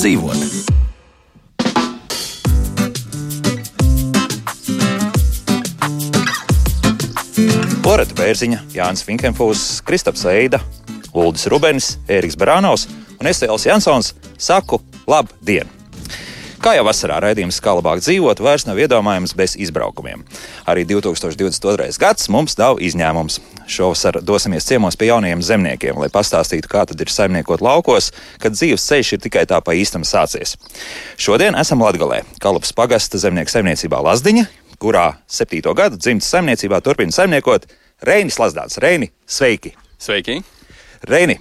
dzīvot. Loreta Bērziņa, Jānis Finkenfūs, Kristaps Eida, Uldis Rubens, Ēriks Barānovs un Estēls Jansons saku labdien! Kā jau vasarā raidījums Kā labāk dzīvot, vairs nav iedomājams bez izbraukumiem. Arī 2022. gads mums nav izņēmums. Šovasar dosimies ciemos pie jaunajiem zemniekiem, lai pastāstītu, kā tad ir saimniekot laukos, kad dzīves ceļš ir tikai tā pa īstam sācies. Šodien esam Latgalē, Kalapas pagasta zemnieku saimniecībā Lazdiņa, kurā septīto gadu dzimtas saimniecībā turpina saimniekot Reinis Lazdāns. Reini, sveiki! Sveiki! Reini,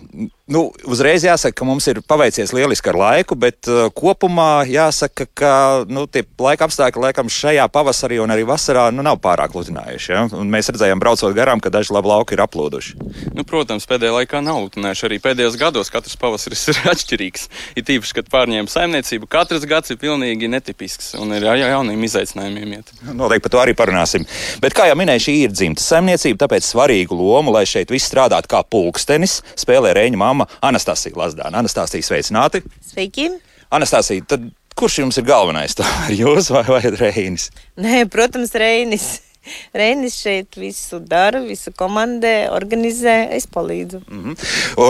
nu, uzreiz jāsaka, ka mums ir paveicies lieliski ar laiku, bet uh, kopumā jāsaka, ka nu, tie laika apstākļi laikam šajā pavasarī un arī vasarā nu, nav pārāk lutinājuši. Ja? Un mēs redzējām, braucot garām, ka daži labi lauki ir aplūduši. Nu, protams, pēdējā laikā nav lutinājuši. Arī pēdējos gados katrs pavasaris ir atšķirīgs. Ir tīpaši, kad pārņēma saimniecību, katrs gads ir pilnīgi netipisks un ir jā, jauniem izaicinājumiem iet. Noteikti par to arī parunāsim. Bet, kā jau minēju, šī ir dzimta saimniecība, tāpēc svarīgu lomu, lai šeit viss strādātu kā pulkstenis, spēlē Reņa mamma Anastasija Lazdāna. Anastasija, sveicināti! Sveiki! Anastasija, tad kurš jums ir galvenais? Jūs vai, vai Reinis? Nē, protams, Reinis. Reinis šeit visu dara, visu komandē, organizē, es palīdzu. Mm -hmm.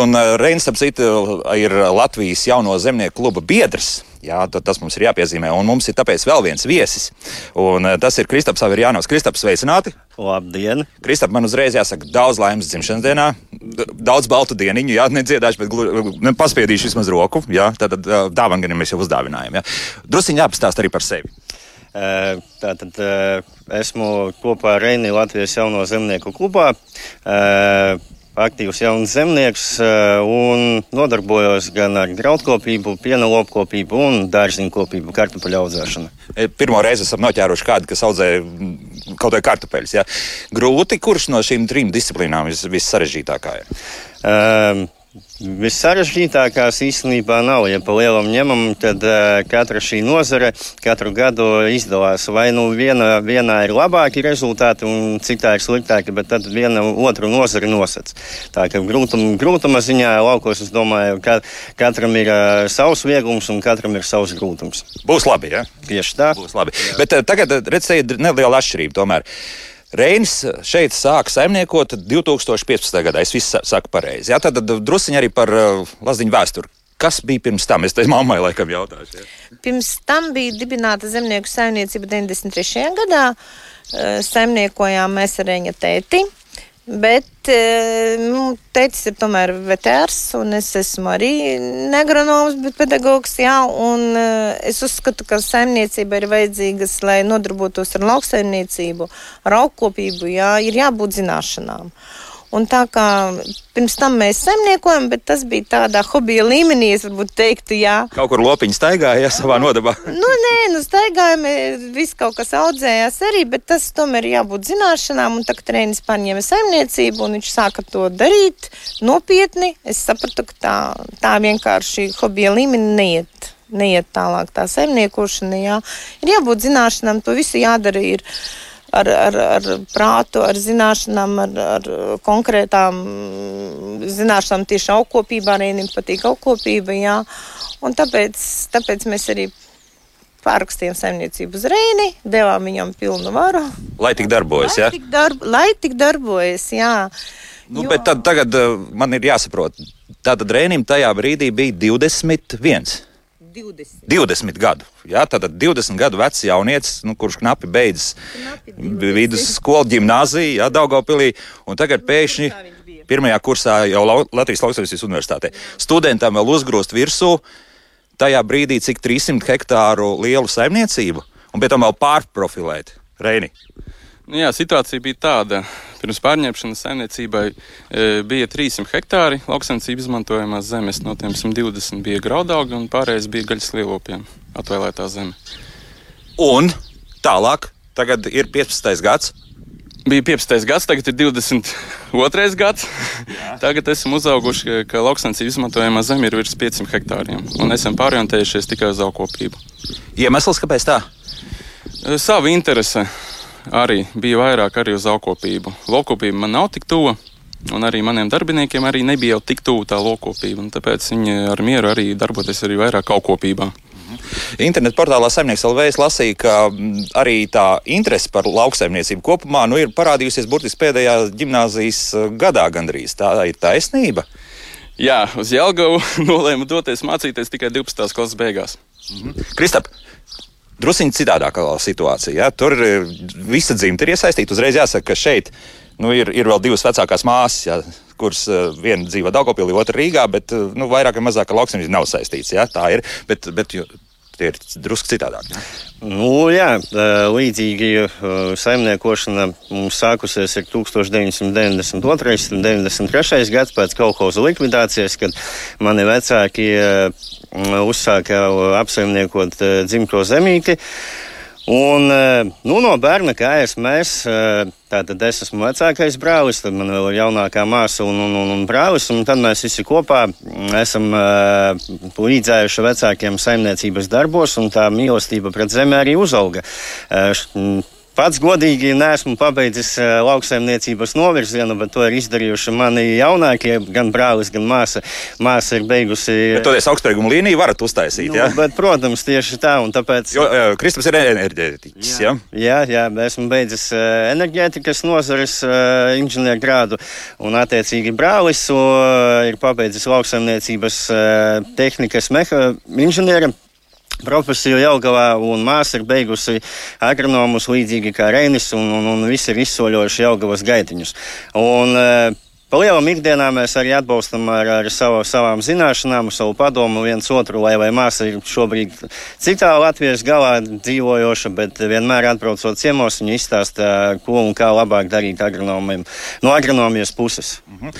Un uh, Reinis, ap citu, ir Latvijas jauno zemnieku kluba biedrs. Jā, tas mums ir jāpiezīmē. Un mums ir tāpēc vēl viens viesis. Un, uh, tas ir Kristaps Averjānos. Kristaps, sveicināti! Labdien! Kristap, man uzreiz jāsaka, daudz laimes dzimšanas dienā, daudz baltu dieniņu, jā, nedziedāšu, bet ne, paspiedīšu vismaz roku. Jā, tad dāvana gan mēs jau uzdāvinājām. Jā. Drusiņā apstāst arī par sevi. Tātad esmu kopā ar Reini Latvijas jauno zemnieku klubā. Aktīvs jauns zemnieks un nodarbojos gan ar graudkopību, piena lopkopību un dārziņkopību, kartupeļu audzēšanu. Pirmo reizi esam noķēruši kādu, kas audzē kaut vai kartupeļus. Ja? Grūti, kurš no šīm trim disciplīnām vis, vissarežģītākā ir? Um, Vissarežģītākās īstenībā nav. Ja pa lielam ņemam, tad uh, katra šī nozare katru gadu izdalās. Vai nu viena, vienā ir labāki rezultāti un citā ir sliktāki, bet tad viena otru nozari nosac. Tā kā grūtuma, grūtuma ziņā laukos, es domāju, ka katram ir uh, savs vieglums un katram ir savs grūtums. Būs labi, ja? Tieši tā. Būs labi. Jā. Bet uh, tagad redzēsiet neliela atšķirība tomēr. Reinis šeit sāka saimniekot 2015. gadā. Es visu saku pareizi. Jā, tad druskuļi arī par uh, Latvijas vēsturi. Kas bija pirms tam? Es teicu, mammai laikam jautāšu. Jā. Pirms tam bija dibināta zemnieku saimniecība 93. gadā. Saimniekojām mēs ar viņa tēti. Bet nu, tētis ir tomēr vetārs, un es esmu arī neagronoms, bet pedagogs. Jā, un es uzskatu, ka saimniecība ir vajadzīgas, lai nodarbotos ar lauksaimniecību, ar augkopību. Jā, ir jābūt zināšanām. Un tā kā pirms tam mēs saimniekojam, bet tas bija tādā hobija līmenī, es varbūt teiktu, jā. Kaut kur lopiņa staigāja ja, savā nodabā. nu, nē, nu staigājam, viss kaut kas audzējās arī, bet tas tomēr jābūt zināšanām. Un tagad trēnis paņēma saimniecību un viņš sāka to darīt nopietni. Es sapratu, ka tā, tā vienkārši hobija līmenī neiet. Neiet tālāk tā saimniekošana, jā. Ir jābūt zināšanām, to visu jādara. Ir, ar, ar, ar prātu, ar zināšanām, ar, ar konkrētām zināšanām tieši augkopībā. Arī viņam patīk augkopība, jā. Un tāpēc, tāpēc mēs arī pārrakstījām saimniecību uz Reini, devām viņam pilnu varu. Lai tik darbojas, lai jā? Tik darb, lai tik darbojas, jā. Nu, jo... Bet tad, tagad man ir jāsaprot, tātad Rēnim tajā brīdī bija 21. 20. 20 gadu. Jā, tātad 20 gadu vecs jaunietis, nu, kurš knapi beidzis vidusskolu gimnāziju, Jā, Daugopilī, un tagad pēkšņi pirmajā kursā jau Latvijas Lauksaimniecības universitātē. Studentam vēl uzgrūst virsū tajā brīdī, cik 300 hektāru lielu saimniecību, un pēc tam vēl pārprofilēt Reini. Nu jā, situācija bija tāda. Pirms pārņemšanas saimniecībai e, bija 300 hektāri lauksaimniecības izmantojamās zemes, no tiem 120 bija graudaugi un pārējais bija gaļas lielopiem atvēlētā zeme. Un tālāk, tagad ir 15. gads. Bija 15. gads, tagad ir 22. gads. Tagad esam uzauguši, ka lauksaimniecības izmantojamā zeme ir virs 500 hektāriem un esam pārorientējušies tikai uz augkopību. Iemesls, kāpēc tā? Savu interesi arī bija vairāk arī uz augkopību. Lokopība man nav tik tuva. Un arī maniem darbiniekiem arī nebija jau tik tuvu tā lokopība. Tāpēc viņi ar mieru arī darboties arī vairāk augkopībā. Internetu portālā Saimnieks LV es lasīju, ka arī tā interese par lauksaimniecību kopumā nu, ir parādījusies burtiski pēdējā gimnāzijas gadā gandrīz. Tā ir taisnība. Jā, uz Jelgavu nolēmu doties mācīties tikai 12. klases beigās. Mhm. Kristap, druskuļi citādākā situācija. Ja? Tur visa dzimta ir iesaistīta. Uzreiz jāsaka, ka šeit nu, ir, ir vēl divas vecākās māsas, ja, kuras uh, viena dzīvo Dārgopilī, otra Rīgā, bet uh, nu, vairāk vai mazāk ar lauksaimniecību nav saistīts. Ja, tā ir. Bet, bet, jo, Tie ir drusku citādāk. Nu, jā, līdzīgi saimniekošana mums sākusies 1992. un 93. gads pēc kolhoza likvidācijas, kad mani vecāki uzsāka apsaimniekot dzimto zemīti. Un, nu, no bērna kājas mēs, tātad es esmu vecākais brālis, tad man vēl ir jaunākā māsa un, un, un, un brālis, un tad mēs visi kopā esam līdzējuši vecākiem saimniecības darbos, un tā mīlestība pret zemi arī uzauga. Pats godīgi neesmu pabeidzis uh, lauksaimniecības novirzienu, bet to ir izdarījuši mani jaunākie, gan brālis, gan māsa. Māsa ir beigusi. Bet toties augstsprieguma līniju varat uztaisīt, nu, jā? Bet, protams, tieši tā, un tāpēc. Jo, uh, Kristaps ir enerģētiķis, jā? Jā, jā, esmu beidzis uh, enerģētikas nozares inženieru grādu, un attiecīgi brālis ir pabeidzis lauksaimniecības tehnikas meha inženieru profesiju Jelgavā, un māsa ir beigusi agronomus līdzīgi kā Reinis, un, un, un visi ir izsoļojuši Jelgavas gaitiņus. Un, uh, Pa lielam ikdienā mēs arī atbalstam ar, ar savu, savām zināšanām, savu padomu viens otru, lai vai māsa ir šobrīd citā Latvijas galā dzīvojoša, bet vienmēr atbraucot ciemos, viņa izstāsta, ko un kā labāk darīt agronomiem no agronomijas puses. Mhm.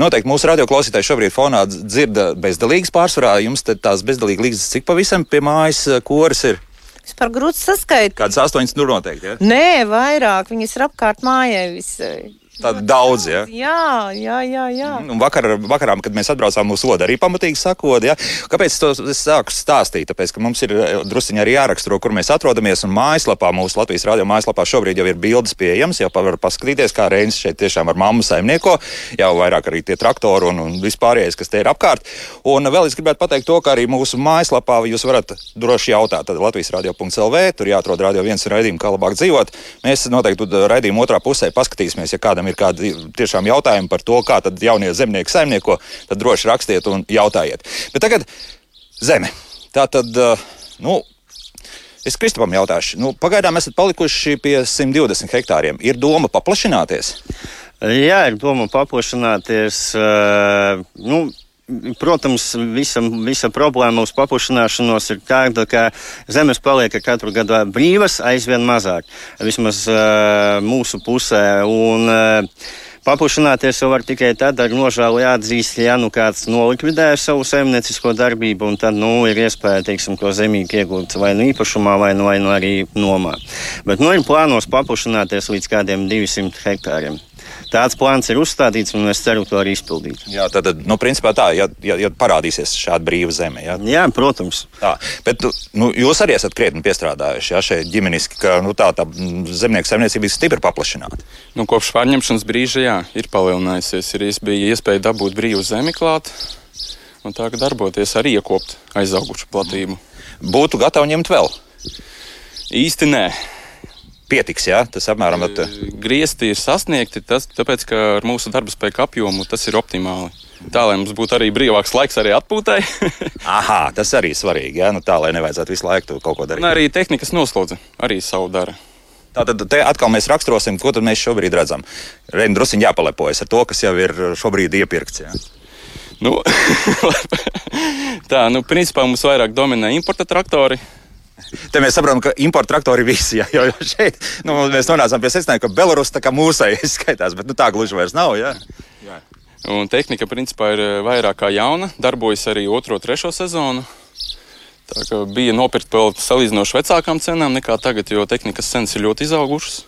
Noteikti mūsu radioklausītāji šobrīd fonā dzirda bezdalīgas pārsvarā. Jums tās bezdalīgas līgas cik pavisam pie mājas koras ir? Vispār grūti saskaitīt. Kādas astoņas tur noteikti? Ja? Nē, vairāk. Viņas ir apkārt mājai. Visai. Tāda daudz, ja? Jā, jā, jā. jā. Un vakar, vakarā, kad mēs atbraucām uz sodu, arī pamatīgi sakot, ja? kāpēc to es sāku stāstīt? Tāpēc, ka mums ir eh, drusciņi arī jāraksturo, kur mēs atrodamies. Un mājaslapā, mūsu Latvijas radio mājaslapā šobrīd jau ir bildes pieejamas, jau var paskatīties, kā Reinis šeit tiešām ar mammu saimnieko, jau vairāk arī tie traktori un, un vispārējais, kas te ir apkārt. Un vēl es gribētu pateikt to, ka arī mūsu mājaslapā jūs varat droši jautāt, tad Latvijas radio.lv, tur jāatrod radio viens raidījums, kā labāk dzīvot. Mēs noteikti raidījuma otrā pusē paskatīsimies, ja kādam kādam ir kādi tiešām jautājumi par to, kā tad jaunie zemnieki saimnieko, tad droši rakstiet un jautājiet. Bet tagad zeme. Tā tad, nu, es Kristupam jautāšu, nu, pagaidām esat palikuši pie 120 hektāriem. Ir doma paplašināties? Jā, ir doma paplašināties. Uh, nu, Protams, visa, visa problēma uz paplašināšanos ir tāda, ka zemes paliek katru gadu brīvas aizvien mazāk, vismaz uh, mūsu pusē. Un, uh, Paplašināties jau var tikai tad, ar nožēlu jāatzīst, ja nu kāds nolikvidē savu saimniecisko darbību, un tad nu, ir iespēja, teiksim, to zemīgi iegūt vai nu īpašumā, vai nu, vai nu arī nomā. Bet nu, ir plānos paplašināties līdz kādiem 200 hektāriem tāds plāns ir uzstādīts, un es ceru to arī izpildīt. Jā, tad, nu, principā tā, ja, ja, ja parādīsies šāda brīva zeme. Jā, jā protams. Tā, bet nu, jūs arī esat krietni piestrādājuši, ja šeit ģimeniski, ka nu, tā, tā zemnieku saimniecība ir stipri paplašināta. Nu, kopš pārņemšanas brīža, jā, ir palielinājusies. Ir bija iespēja dabūt brīvu zemi klāt. Un tā kā darboties arī iekopt aizaugušu platību. Būtu gatavi ņemt vēl? Īsti nē pietiks. Ja? Tas apmēram ir. Griezti ir sasniegti, tas, tāpēc ka ar mūsu darba spēku apjomu tas ir optimāli. Tā lai mums būtu arī brīvāks laiks arī atpūtai. Aha, tas arī svarīgi. Ja? Nu, tā lai nevajadzētu visu laiku kaut ko darīt. Un arī tehnikas noslodze arī savu dara. Tātad te atkal mēs raksturosim, ko mēs šobrīd redzam. Reizēm druskuļi jāpalepojas ar to, kas jau ir šobrīd iepirkts. Ja? Nu, tā, nu, principā mums vairāk dominē importa traktori. Te mēs saprotam, ka importa traktori ir visi. Jā, jo šeit nu, mēs nonācām pie secinājuma, ka Belarus tā kā mūsējais skaitās, bet nu, tā gluži vairs nav. Jā. Jā. Un tehnika principā ir eh, vairāk kā jauna, darbojas arī otro, trešo sezonu. Tā kā bija nopirkt vēl salīdzinoši vecākām cenām nekā tagad, jo tehnikas cenas ir ļoti izaugušas.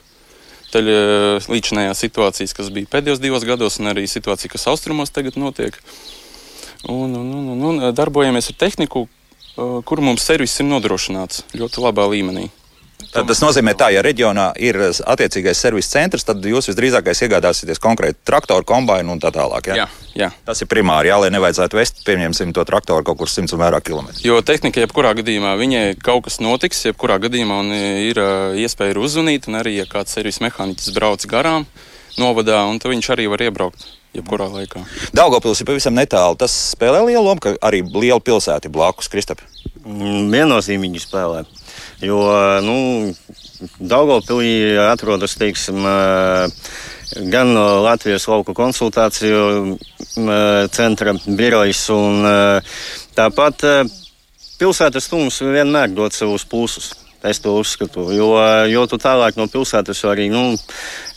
Tad eh, līdzinājās situācijas, kas bija pēdējos divos gados, un arī situācija, kas austrumos tagad notiek. Un, un, un, un, un darbojamies ar tehniku, kur mums servis ir nodrošināts ļoti labā līmenī. Tad tas nozīmē, tā, ja reģionā ir attiecīgais servis centrs, tad jūs visdrīzākais iegādāsieties konkrēti traktoru, kombainu un tā tālāk. Ja? Jā, jā. Tas ir primāri, jā, lai nevajadzētu vest, pieņemsim, to traktoru kaut kur 100 un vairāk kilometru. Jo tehnika, jebkurā gadījumā, viņai kaut kas notiks, jebkurā gadījumā un ir uh, iespēja uzzvanīt, un arī, ja kāds servis mehāniķis brauc garām novadā, un tad viņš arī var iebraukt. Jebkurā laikā. Daugopils ir pavisam netālu. Tas spēlē lielu lomu, ka arī liela pilsēta ir blakus Kristapam. Mm, Viennozīmīgi spēlē. Jo nu, Daugopilī atrodas, teiksim, gan Latvijas lauku konsultāciju centra birojas, un tāpat pilsētas tums vienmēr dod savus plusus. Es to uzskatu, jo, jo tu tālāk no pilsētas arī nu,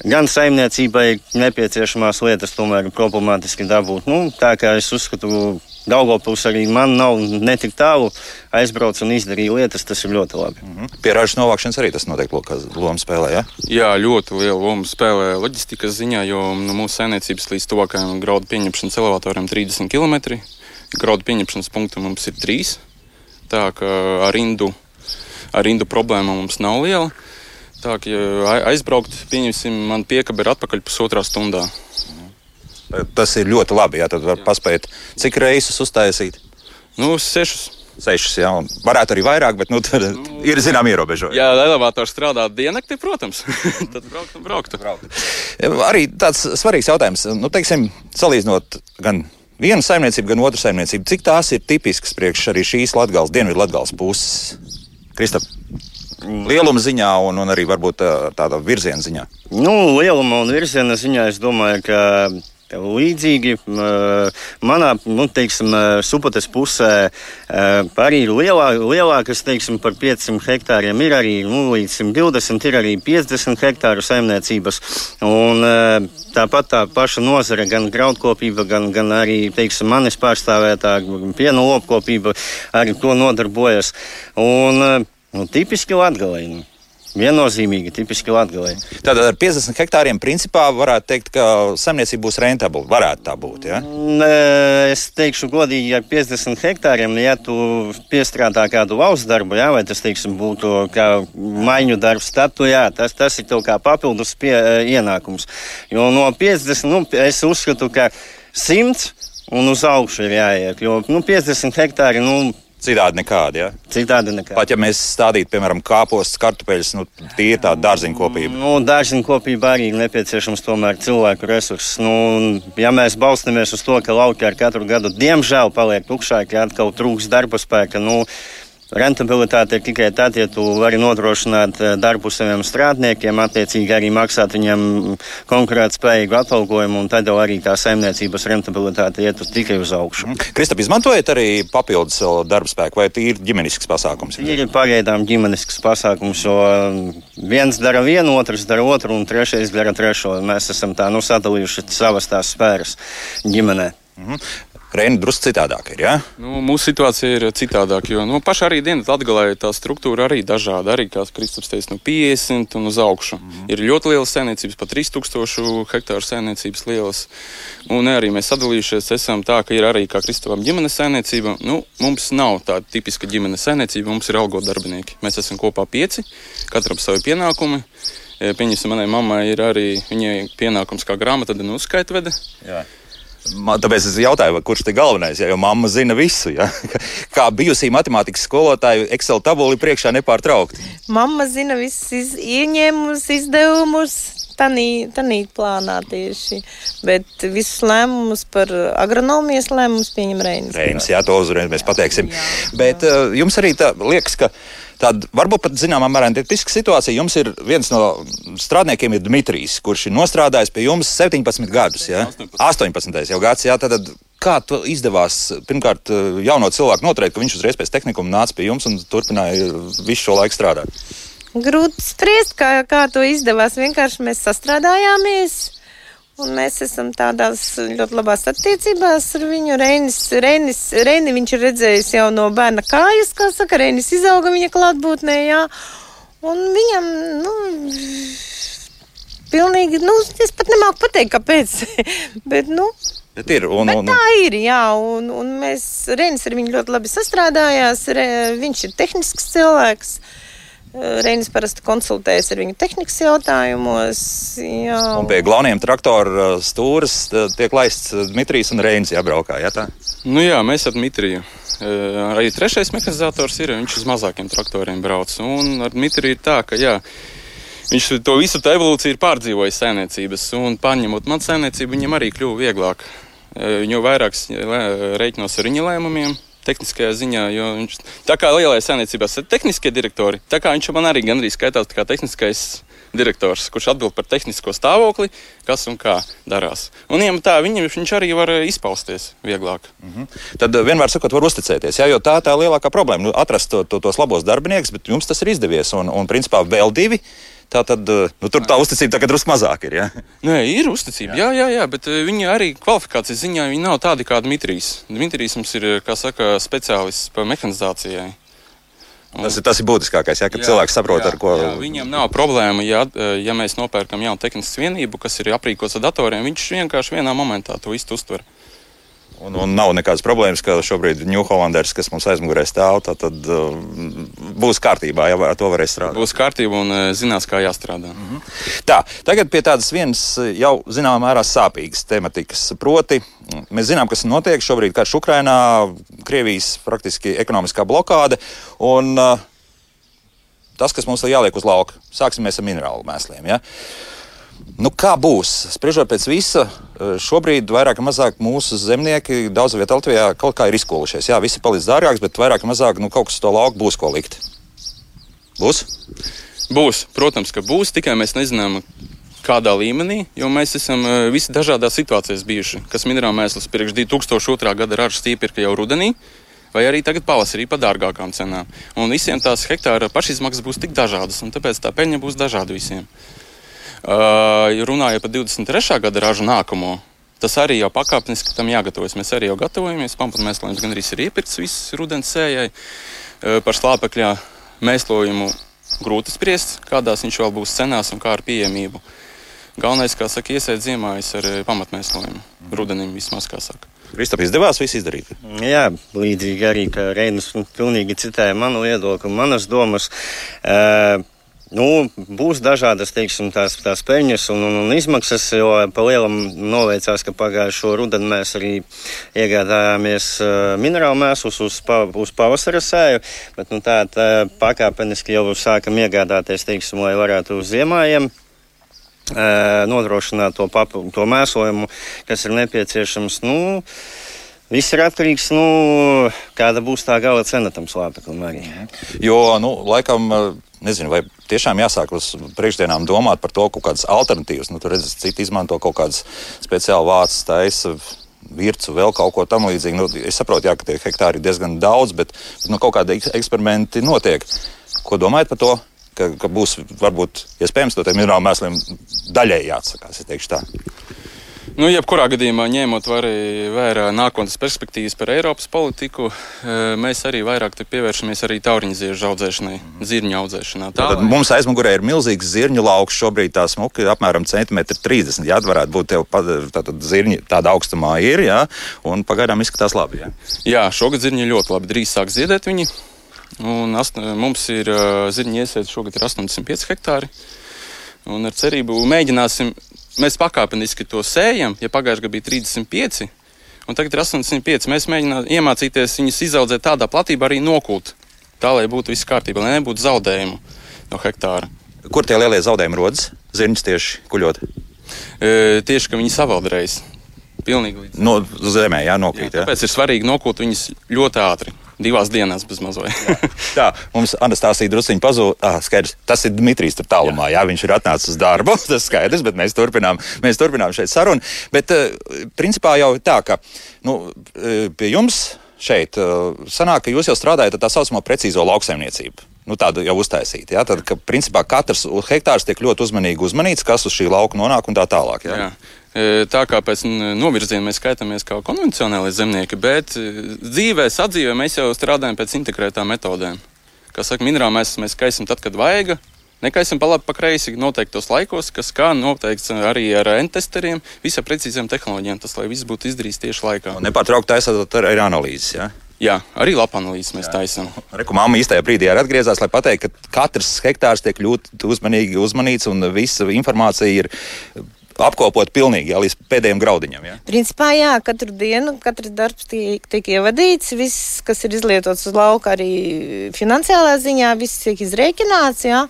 gan saimniecībai nepieciešamās lietas tomēr ir problemātiski dabūt. Nu, tā kā es uzskatu, Daugopils arī man nav netik tālu, aizbraucu un izdarīju lietas, tas ir ļoti labi. Mm -hmm. Pie ražas novākšanas arī tas noteikti lomu spēlē, ja? Jā, ļoti lielu lomu spēlē loģistikas ziņā, jo nu, mūsu saimniecības līdz tuvākajam graudu pieņemšanas elevatoram 30 km. Graudu pieņemšanas punktu mums ir 3. Tā kā ar rindu ar rindu problēma mums nav liela. Tā kā aizbraukt, pieņemsim, man piekaba ir atpakaļ pusotrā stundā. Tas ir ļoti labi. Jā, tad var jā. paspēt, cik reizes uztaisīt. Nu, sešus. Sešas, jā, varētu arī vairāk, bet nu, tad nu, ir zinām ierobežojumi. Jā, elevators strādā diennakti, protams. tad braukt un braukt. braukt. Arī tāds svarīgs jautājums. Nu, teiksim, salīdzinot gan vienu saimniecību, gan otru saimniecību, cik tās ir tipiskas priekš arī šīs Latgales, Dienvidu Latgales puses? Kristap, lieluma ziņā un, un arī varbūt tāda virziena ziņā? Nu, lieluma un virziena ziņā es domāju, ka. Līdzīgi manā nu, teiksim, supates pusē arī ir lielā, lielākas teiksim, par 500 hektāriem. Ir arī nu, līdz 120, ir arī 50 hektāru saimniecības. Un, tāpat tā paša nozare, gan graudkopība, gan, gan arī teiksim, manis pārstāvētā piena lopkopība arī to nodarbojas. Un, nu, tipiski latgalēji. Nu. Viennozīmīgi, tipiski latgalē. Tātad ar 50 hektāriem principā varētu teikt, ka saimniecība būs rentabla. Varētu tā būt. Ja? Es teikšu godīgi, ar 50 hektāriem, ja tu piestrādā kādu valsts darbu, jā, vai tas teiksim, būtu kā maiņu darbs, tad tu, jā, tas, tas ir tev kā papildus pie, ienākums. Jo no 50, nu, es uzskatu, ka 100 un uz augšu ir jāiet. Jo nu, 50 hektāri. Nu, Citādi nekādi. Ja? Citādi nekādi. Pat ja mēs stādītu, piemēram, kāpostus, kartupeļus, nu, tie ir tāda dārziņkopība. Nu, dārziņkopība arī ir nepieciešams tomēr cilvēku resurss. Nu, ja mēs balstamies uz to, ka lauki ar katru gadu diemžēl paliek tukšāki, atkal trūks darba spēka. Nu, Rentabilitāte ir tikai tad, ja tu vari nodrošināt eh, darbu saviem strādniekiem, attiecīgi arī maksāt viņiem konkurētspējīgu atalgojumu, un tad jau arī tā saimniecības rentabilitāte iet uz tikai uz augšu. Mm. Kristap, izmantojat arī papildus darba spēku, vai tie ir ģimenisks pasākums? Ir pagaidām ģimenisks pasākums, jo viens dara vienu, otrs dara otru, un trešais dara trešo. Mēs esam tā nu sadalījuši savas tās sfēras ģimenē. Mm -hmm. Reina drusku citādāk ir. Ja? Nu, mūsu situācija ir citādāka, jo nu, pašā arī dienas atgalē tā struktūra arī dažāda. Arī, kā Kristaps teica, no 50 un uz augšu. Mm -hmm. Ir ļoti lielas saimniecības, pat 3000 hektāru saimniecības lielas. Un arī mēs sadalījušies, esam tā, ka ir arī kā Kristapam ģimenes saimniecība. Nu, mums nav tāda tipiska ģimenes saimniecība, mums ir algo darbinieki. Mēs esam kopā pieci, katram savi pienākumi. Pieņemsim, manai mammai ir arī pienākums kā grāmatvedene uzskaitvede. Jā. Man, tāpēc es jautāju, kurš ir galvenais, ja, jo mamma zina visu. Ja. Kā bijusī matemātikas skolotāja, Excel tabuli priekšā nepārtraukti. Mamma zina visus iz, ieņēmumus, izdevumus. Tanī plānā tieši. Bet visus lēmumus par agronomijas lēmumus pieņem Reinis. Reinis, jā, to uzreiz mēs pateiksim. Jā, jā. Bet uh, jums arī tā liekas, ka Tāda varbūt pat zināmā mērā tipiska situācija. Jums ir viens no strādniekiem, ir Dmitrijs, kurš ir nostrādājis pie jums 17 gadus. Ja? 18. 18. jau gads. Jā, tad, Kā to izdevās pirmkārt jauno cilvēku noturēt, ka viņš uzreiz pēc tehnikuma nāca pie jums un turpināja visu šo laiku strādāt? Grūti spriest, kā, kā to izdevās. Vienkārši mēs sastrādājāmies. Un mēs esam tādās ļoti labās attiecībās ar viņu. Reinis, Reinis, Reini viņš ir redzējis jau no bērna kājas, kā saka, Reinis izauga viņa klātbūtnē, jā. Un viņam, nu, pilnīgi, nu, es pat nemāku pateikt, kāpēc, bet, nu. Bet ir, un, bet tā ir, jā, un, un mēs, Reinis ar viņu ļoti labi sastrādājās, re, viņš ir tehnisks cilvēks. Reinis parasti konsultējas ar viņu tehnikas jautājumos. Jā. Un pie galvenajiem traktora stūres tiek laists Dmitrijs un Reinis jābraukā. Jā, tā? nu, jā mēs ar Dmitriju. Arī trešais mehanizators ir, viņš uz mazākiem traktoriem brauc. Un ar Dmitriju ir tā, ka jā, viņš to visu tā evolūciju ir pārdzīvojis saimniecības. Un pārņemot man saimniecību, viņam arī kļuva vieglāk. Jo vairāk reiķinos ar viņa lēmumiem, tehniskajā ziņā. Viņš, tā kā lielajā saimniecībā ir tehniskie direktori, tā kā viņš man arī gandrīz skaitās kā tehniskais direktors, kurš atbild par tehnisko stāvokli, kas un kā darās. Un viņam tā, viņam, viņš arī var izpausties vieglāk. Mm -hmm. Tad vienmēr sakot, var uzticēties, jā, jo tā ir tā lielākā problēma. Nu, atrast to, to, tos labos darbiniekus, bet jums tas ir izdevies. Un, un principā vēl divi Tā tad nu, tur tā uzticība tagad drusku mazāk ir. Ja? Nē, ir uzticība, jā, jā, jā bet viņi arī kvalifikācijas ziņā nav tādi kā Dmitrijs. Dmitrijs mums ir, kā saka, speciālists par mehanizācijai. Un, tas, ir, tas ir būtiskākais, ja, kad jā, cilvēks saprot, jā, ar ko. Jā, viņam nav problēma, ja, ja mēs nopērkam jaunu tehnisku vienību, kas ir aprīkots ar datoriem. Viņš vienkārši vienā momentā to visu uztver. Un, un nav nekādas problēmas, ka šobrīd Ņūholanders, kas mums aizmugurē stāv, tad uh, būs kārtībā, ja ar to varēs strādāt. Būs kārtība un uh, zinās, kā jāstrādā. Mm -hmm. Tā, tagad pie tādas vienas uh, jau zināmā mērā sāpīgas tematikas. Proti, mēs zinām, kas notiek šobrīd karš Ukrainā, Krievijas praktiski ekonomiskā blokāde. Un, uh, tas, kas mums ir jāliek uz lauka, sāksim ar minerālu mēsliem. Ja? Nu, kā būs? Spriežot pēc visa, eh, šobrīd vairāk vai mazāk mūsu zemnieki daudz vietā Latvijā kaut kā ir izkolušies. Jā, visi paliks dārgāks, bet vairāk vai mazāk nu, kaut kas to lauku būs ko likt. Būs? Būs, protams, ka būs, tikai mēs nezinām, kādā līmenī, jo mēs esam eh, visi dažādās situācijās bijuši. Kas minerāla mēsls pirms 2002. gada ražas iepirka jau rudenī, vai arī tagad pavasarī par dārgākām cenām. Un visiem tās hektāra pašizmaksas būs tik dažādas, un tāpēc tā peļņa būs dažāda visiem. Runājot par 23. gada ražu nākamo, tas arī jau pakāpeniski tam jāgatavojas. Mēs arī jau gatavojamies. Pamatmēslojums gan arī ir iepirkts viss rudens sējai. Par slāpekļa mēslojumu grūti spriest, kādās viņš vēl būs cenās un kā ar pieejamību. Galvenais, kā saka, iesēt ziemājas ar pamatmēslojumu. Rudenim vismaz, kā saka. Kristap, izdevās viss izdarīt? Jā, līdzīgi arī, ka Reinas pilnīgi citēja manu viedokli, manas domas. Uh, Nu, būs dažādas teiksim, tās, tās peļņas un, un, un izmaksas, jo pa lielam noveicās, ka pagājušo rudenu mēs arī iegādājāmies uh, minerālu mēslus uz, pa, uz pavasara sēju, bet nu, tā, tā pakāpeniski jau sākam iegādāties, teiksim, lai varētu uz ziemājiem uh, nodrošināt to, papu, to mēslojumu, kas ir nepieciešams. Nu, Viss ir atkarīgs no nu, kāda būs tā gala cena tam slāpeklim arī. Jo, nu, laikam, nezinu, vai tiešām jāsāk uz priekšdienām domāt par to, kādas alternatīvas. Nu, tur redzat, citi izmanto kaut kādas speciāli vācis, taisa vircu, vēl kaut ko tamlīdzīgu. Nu, es saprotu, jā, ka tie hektāri ir diezgan daudz, bet nu, kaut kādi eksperimenti notiek. Ko domājat par to? Ka, ka būs varbūt iespējams ja no tiem minerālu mēsliem daļēji jāatsakās, tā. Nu, jebkurā gadījumā, ņemot vērā nākotnes perspektīvas par Eiropas politiku, e, mēs arī vairāk pievēršamies arī tauriņu zirņu audzēšanai, zirņu audzēšanā. Tā, Tad mums aizmugurē ir milzīgs zirņu lauks, šobrīd tā smuka ir apmēram centimetri 30. Jā, varētu būt tev tātad zirņi tāda augstumā ir, jā, un pagaidām izskatās labi. Jā, jā šogad zirņi ļoti labi, drīz sāk ziedēt viņi. Un ast, mums ir uh, zirņu iesēta šogad ir 85 hektāri. Un ar cerību mēģināsim mēs pakāpeniski to sējam. Ja pagājušajā gadā bija 35, un tagad ir 85, mēs mēģinām iemācīties viņus izaudzēt tādā platībā, arī nokult. Tā lai būtu viss kārtībā, lai nebūtu zaudējumu no hektāra. Kur tie lielie zaudējumi rodas? Zirņus tieši kuļot. E, tieši, ka viņi savaldreiz. Pilnīgi līdz. No zemē, jā, nokrīt. Jā, tāpēc jā. ir svarīgi nokūt viņus ļoti ātri divās dienās bez mazliet. tā, mums Anastasija druskuļi pazuda. Ah, skaidrs, tas ir Dmitrijs tur tālumā. Jā. jā, viņš ir atnācis uz darbu. Tas skaidrs, bet mēs turpinām, mēs turpinām šeit sarunu. Bet uh, principā jau tā, ka nu, eh, pie jums šeit uh, sanāk, ka jūs jau strādājat ar tā saucamo precīzo lauksaimniecību. Nu, tādu jau uztaisīt. Ja? Tad, ka, principā, katrs hektārs tiek ļoti uzmanīgi uzmanīts, kas uz šī lauka nonāk un tā tālāk. Ja? Jā. Tā kā pēc novirziena mēs skaitāmies kā konvencionāli zemnieki, bet dzīvē, sadzīvē mēs jau strādājam pēc integrētām metodēm. Kā saka, minerālu mēs, mēs kaisam tad, kad vajag. Nekaisim pa labi, pa kreisi noteiktos laikos, kas kā noteikts arī ar N-testeriem, visam precīziem tehnoloģijām, tas, lai viss būtu izdarīts tieši laikā. Nepārtraukti taisot arī analīzes. Ja? Jā, arī lapanalīzes mēs taisām. Rekomāma īstajā brīdī arī atgriezās, lai pateiktu, ka katrs hektārs tiek ļoti uzmanīgi uzmanīts un visa informācija ir apkopot pilnīgi jā, līdz pēdējiem graudiņam. Jā. Principā, jā, katru dienu, katrs darbs tiek, tiek ievadīts, viss, kas ir izlietots uz lauka, arī finansiālā ziņā, viss tiek izrēķināts, jā,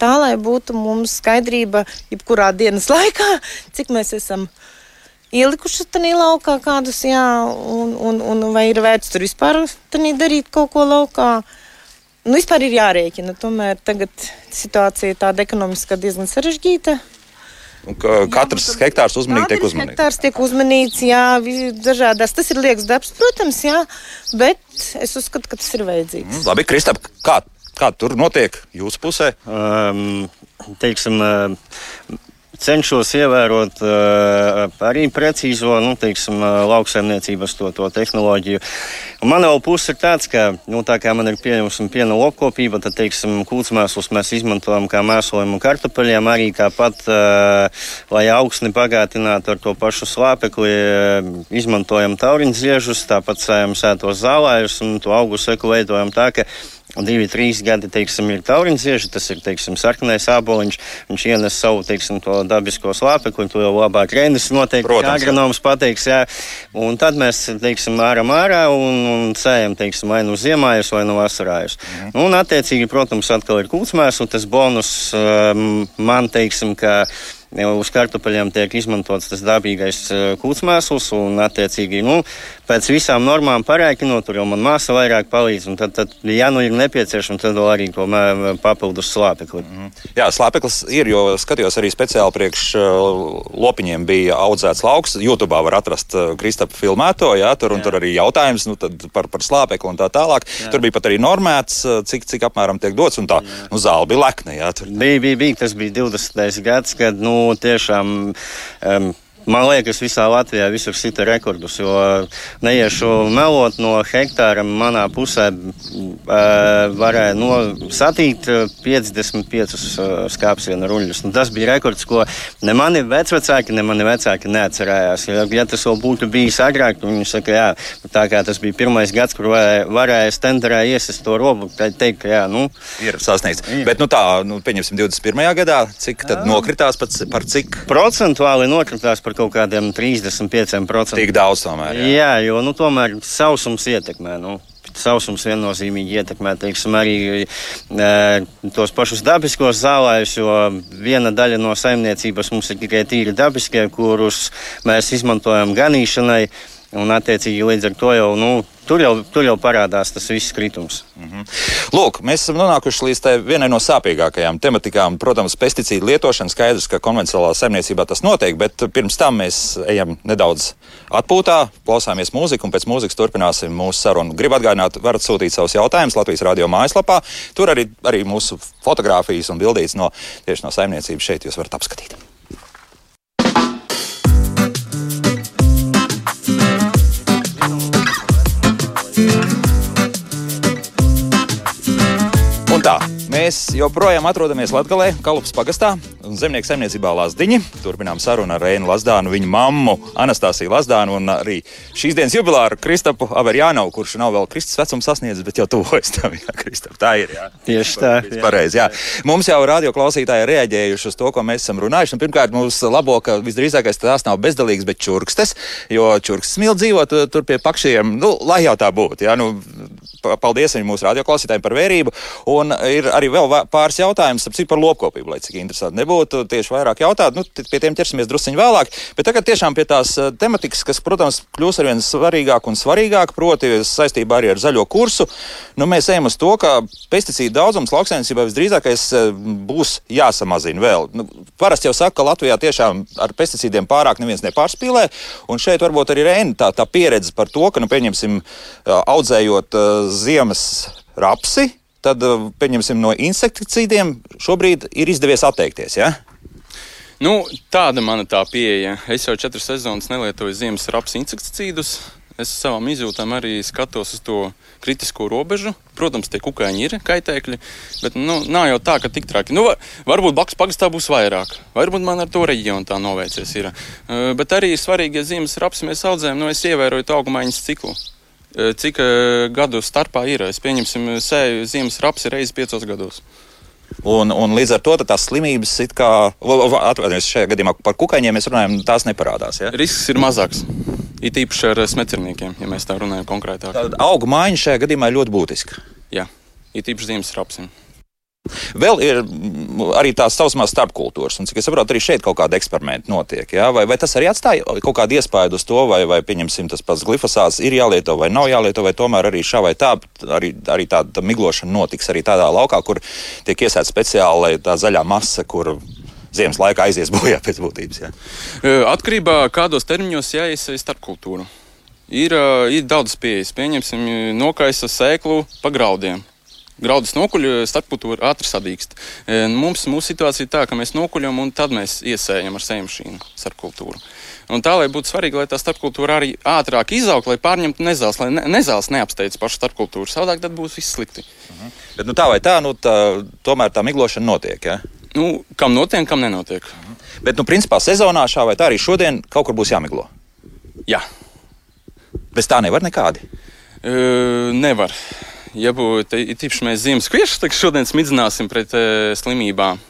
tā, lai būtu mums skaidrība, jebkurā dienas laikā, cik mēs esam ielikuši tajā laukā kādus, jā, un, un, un vai ir vērts tur vispār darīt kaut ko laukā. Nu, vispār ir jārēķina. Tomēr tagad situācija tāda ekonomiski diezgan sarežģīta. Katrs jā, hektārs uzmanīgi tiek uzmanīts. Hektārs tiek uzmanīts, jā, dažādās. Tas ir liekas darbs, protams, jā, bet es uzskatu, ka tas ir vajadzīgs. Mm, labi, Kristap, kā, kā tur notiek jūsu pusē? Um, teiksim, uh, cenšos ievērot uh, arī precīzo nu, teiksim, uh, lauksaimniecības to, to tehnoloģiju. Un man vēl puse ir tāds, ka, nu, tā kā man ir pieņemsim piena lopkopība, tad, teiksim, kūtsmēslus mēs izmantojam kā mēslojumu kartupeļiem, arī tāpat, uh, lai augsni bagātinātu ar to pašu slāpekli, uh, izmantojam tauriņziežus, tāpat sējam sētos zālājus un to augu seku veidojam tā, ka Divi, trīs gadi, teiksim, ir tauriņzieži, tas ir, teiksim, sarkanais āboliņš, viņš ienes savu, teiksim, to dabisko slāpekli, to jau labāk Reinis noteikti agronoms pateiks, jā. Un tad mēs, teiksim, āram ārā un, un sējam, teiksim, vai nu ziemājus, vai nu vasarājus. Mhm. Un, attiecīgi, protams, atkal ir kūtsmēs, un tas bonus um, man, teiksim, ka uz kartupeļiem tiek izmantots tas dabīgais kūtsmēsls un, attiecīgi, nu, pēc visām normām parēķinot, tur jau man māsa vairāk palīdz, un tad, tad ja nu ir nepieciešams, tad vēl arī to papildus slāpekli. Mm -hmm. Jā, slāpeklis ir, jo skatījos arī speciāli priekš lopiņiem bija audzēts lauks. YouTube var atrast Kristapa filmēto, jā, tur, un jā. tur arī jautājums nu, par, par slāpekli un tā tālāk. Jā. Tur bija pat arī normēts, cik, cik apmēram tiek dots, un tā jā. nu, zāle bija lekna. Jā, tur. bija, bija, bija, tas bija 20. gads, kad, nu, tiešām um, Man liekas, visā Latvijā visur sita rekordus, jo neiešu melot no hektāra manā pusē varēja no satīt 55 skāpsienu ruļļus. Nu, tas bija rekords, ko ne mani vecvecāki, ne mani vecāki neatcerējās. Ja, ja tas vēl būtu bijis agrāk, viņi saka, jā, tā kā tas bija pirmais gads, kur varēja, varēja stenderē iesist to robu, tad teikt, ka jā, nu. Ir sasniegts. Bet, nu tā, nu, pieņemsim 21. gadā, cik tad nokritās par, par cik? Procentuāli nokritās par par kaut kādiem 35%. Tik daudz tomēr. Jā, jā jo nu, tomēr sausums ietekmē. Nu. Sausums viennozīmīgi ietekmē teiksim, arī e, tos pašus dabiskos zālājus, jo viena daļa no saimniecības mums ir tikai tīri dabiskie, kurus mēs izmantojam ganīšanai. Un, attiecīgi, līdz ar to jau nu, Tur jau, tur jau parādās tas viss kritums. Mm -hmm. Lūk, mēs esam nonākuši līdz vienai no sāpīgākajām tematikām. Protams, pesticīdu lietošana skaidrs, ka konvencionālā saimniecībā tas notiek, bet pirms tam mēs ejam nedaudz atpūtā, klausāmies mūziku un pēc mūzikas turpināsim mūsu sarunu. Gribu atgādināt, varat sūtīt savus jautājumus Latvijas radio mājaslapā. Tur arī, arī mūsu fotografijas un bildītes no, tieši no saimniecības šeit jūs varat apskatīt. Mēs joprojām atrodamies Latvijā, Kalupas pagastā un zemnieku saimniecībā Lazdiņi. Turpinām sarunu ar Reinu Lazdānu, viņa mammu Anastasiju Lazdānu un arī šīs dienas jubilāru Kristapu Averjānovu, kurš nav vēl Kristus vecums sasniedzis, bet jau tuvojas tam, jā, Kristap, tā ir, jā. Tieši tā. Jā. Pareizi, jā. Mums jau radio klausītāji reaģējuši uz to, ko mēs esam runājuši. Un, pirmkārt, mums labo, ka visdrīzākais tās nav bezdalīgs, bet čurkstes, jo čurkstes mīl dzīvot tur pie pakšiem, nu, lai jau tā būtu, jā, nu, paldies arī mūsu radioklausītājiem par vērību. Un ir arī vēl pāris jautājums par lopkopību, lai cik interesanti nebūtu. Tieši vairāk jautāt, nu, pie tiem ķersimies drusciņi vēlāk. Bet tagad tiešām pie tās eh, tematikas, kas, protams, kļūs ar vien svarīgāk un svarīgāk, proti saistībā arī ar zaļo kursu. Nu, mēs ejam uz to, ka pesticīdu daudzums lauksainicībā visdrīzākais eh, būs jāsamazina vēl. Nu, parasti jau saka, ka Latvijā tiešām ar pesticīdiem pārāk neviens nepārspīlē. Un šeit varbūt arī Reina tā, tā pieredze par to, ka, nu, pieņemsim, audzējot ziemas rapsi, tad, pieņemsim, no insekticīdiem šobrīd ir izdevies atteikties. Ja? Nu, tāda mana tā pieeja. Es jau četras sezonas nelietoju ziemas rapsi insekticīdus. Es savām izjūtām arī skatos uz to kritisko robežu. Protams, tie kukaiņi ir kaitēkļi, bet nu, nav jau tā, ka tik traki. Nu, varbūt blakus pagastā būs vairāk, varbūt man ar to reģionu tā noveicies. Ir. Uh, bet arī svarīgi, ja ziemas rapsi mēs audzējam, nu, es ievēroju augumaiņas ciklu. Eh, Cik eh, gadu starpā ir? Es pieņemsim, eh, sēju ziemas raps reizes piecos gados. Un, un līdz ar to tās slimības, kā, atvainojos, šajā gadījumā par kukaiņiem mēs runājam, tās neparādās. Ja? Risks ir mazāks. It īpaši ar smecerniekiem, ja mēs tā runājam konkrētāk. Tad augu maiņa šajā gadījumā ir ļoti būtiska. Jā, it īpaši ziemas rapsim. Vēl ir mm, arī tās saucamās starpkultūras, un cik es saprotu, arī šeit kaut kāda eksperimenta notiek. Ja? Vai, vai tas arī atstāja kaut kādu iespaidu uz to, vai, vai pieņemsim, tas pats glifosāts ir jālieto vai nav jālieto, vai tomēr arī šā vai tā, arī, arī tāda miglošana notiks arī tādā laukā, kur tiek iesēta speciāli tā zaļā masa, kur ziemas laikā aizies bojā pēc būtības. Ja? Atkarībā no kādos termiņos jāiesaista starpkultūra. Ir, ir daudz pieejas. Pieņemsim, nokaisa sēklu pa graudiem. Graudus nokuļ, starpkultūra ātri sadīkst. Mums, mūsu situācija ir tā, ka mēs nokuļam un tad mēs iesējam ar sēmšīnu starpkultūru. Un tā, lai būtu svarīgi, lai tā starpkultūra arī ātrāk izaugtu, lai pārņemtu nezāles, lai ne, nezāles neapsteidz pašu starpkultūru. Savādāk tad būs viss slikti. Uh -huh. Bet, nu, tā vai tā, nu, tā, tomēr tā miglošana notiek. Ja? Nu, kam notiek, kam nenotiek. Uh -huh. Bet, nu, principā, sezonā šā vai tā arī šodien kaut kur būs jāmiglo. Jā. Bez tā nevar nekādi. Uh, nevar ja būtu tīpaši mēs ziemas kviešus, tad šodien smidzināsim pret uh, slimībām.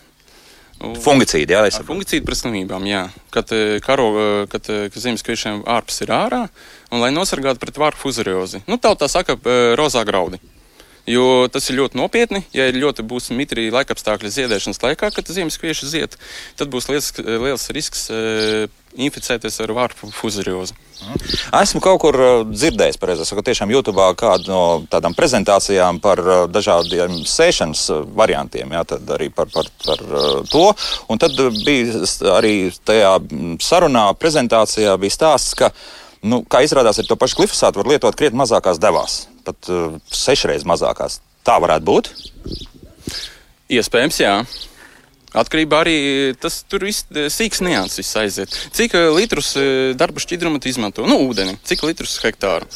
Fungicīdi, jā, ir. Fungicīdi pret slimībām, jā. Kad, karo, kad, kad ziemas kviešiem ārpus ir ārā, un lai nosargātu pret vārpu fuzariozi. Nu, tā tā saka, rozā graudi. Jo tas ir ļoti nopietni. Ja ir ļoti būs mitri laikapstākļi ziedēšanas laikā, kad ziemas kvieši zied, tad būs liels, liels risks uh, inficēties ar vārpu fuzariozi. Esmu kaut kur dzirdējis, pareizi sakot, tiešām YouTube kādu no tādām prezentācijām par dažādiem sēšanas variantiem, jā, tad arī par, par, par to. Un tad bija arī tajā sarunā, prezentācijā bija stāsts, ka, nu, kā izrādās, ar to pašu glifosātu var lietot krietni mazākās devās, pat uh, sešreiz mazākās. Tā varētu būt? Iespējams, jā. Atkarībā arī tas tur viss sīks nianses aiziet. Cik litrus darba šķidruma izmanto? Nu, ūdeni. Cik litrus hektāru?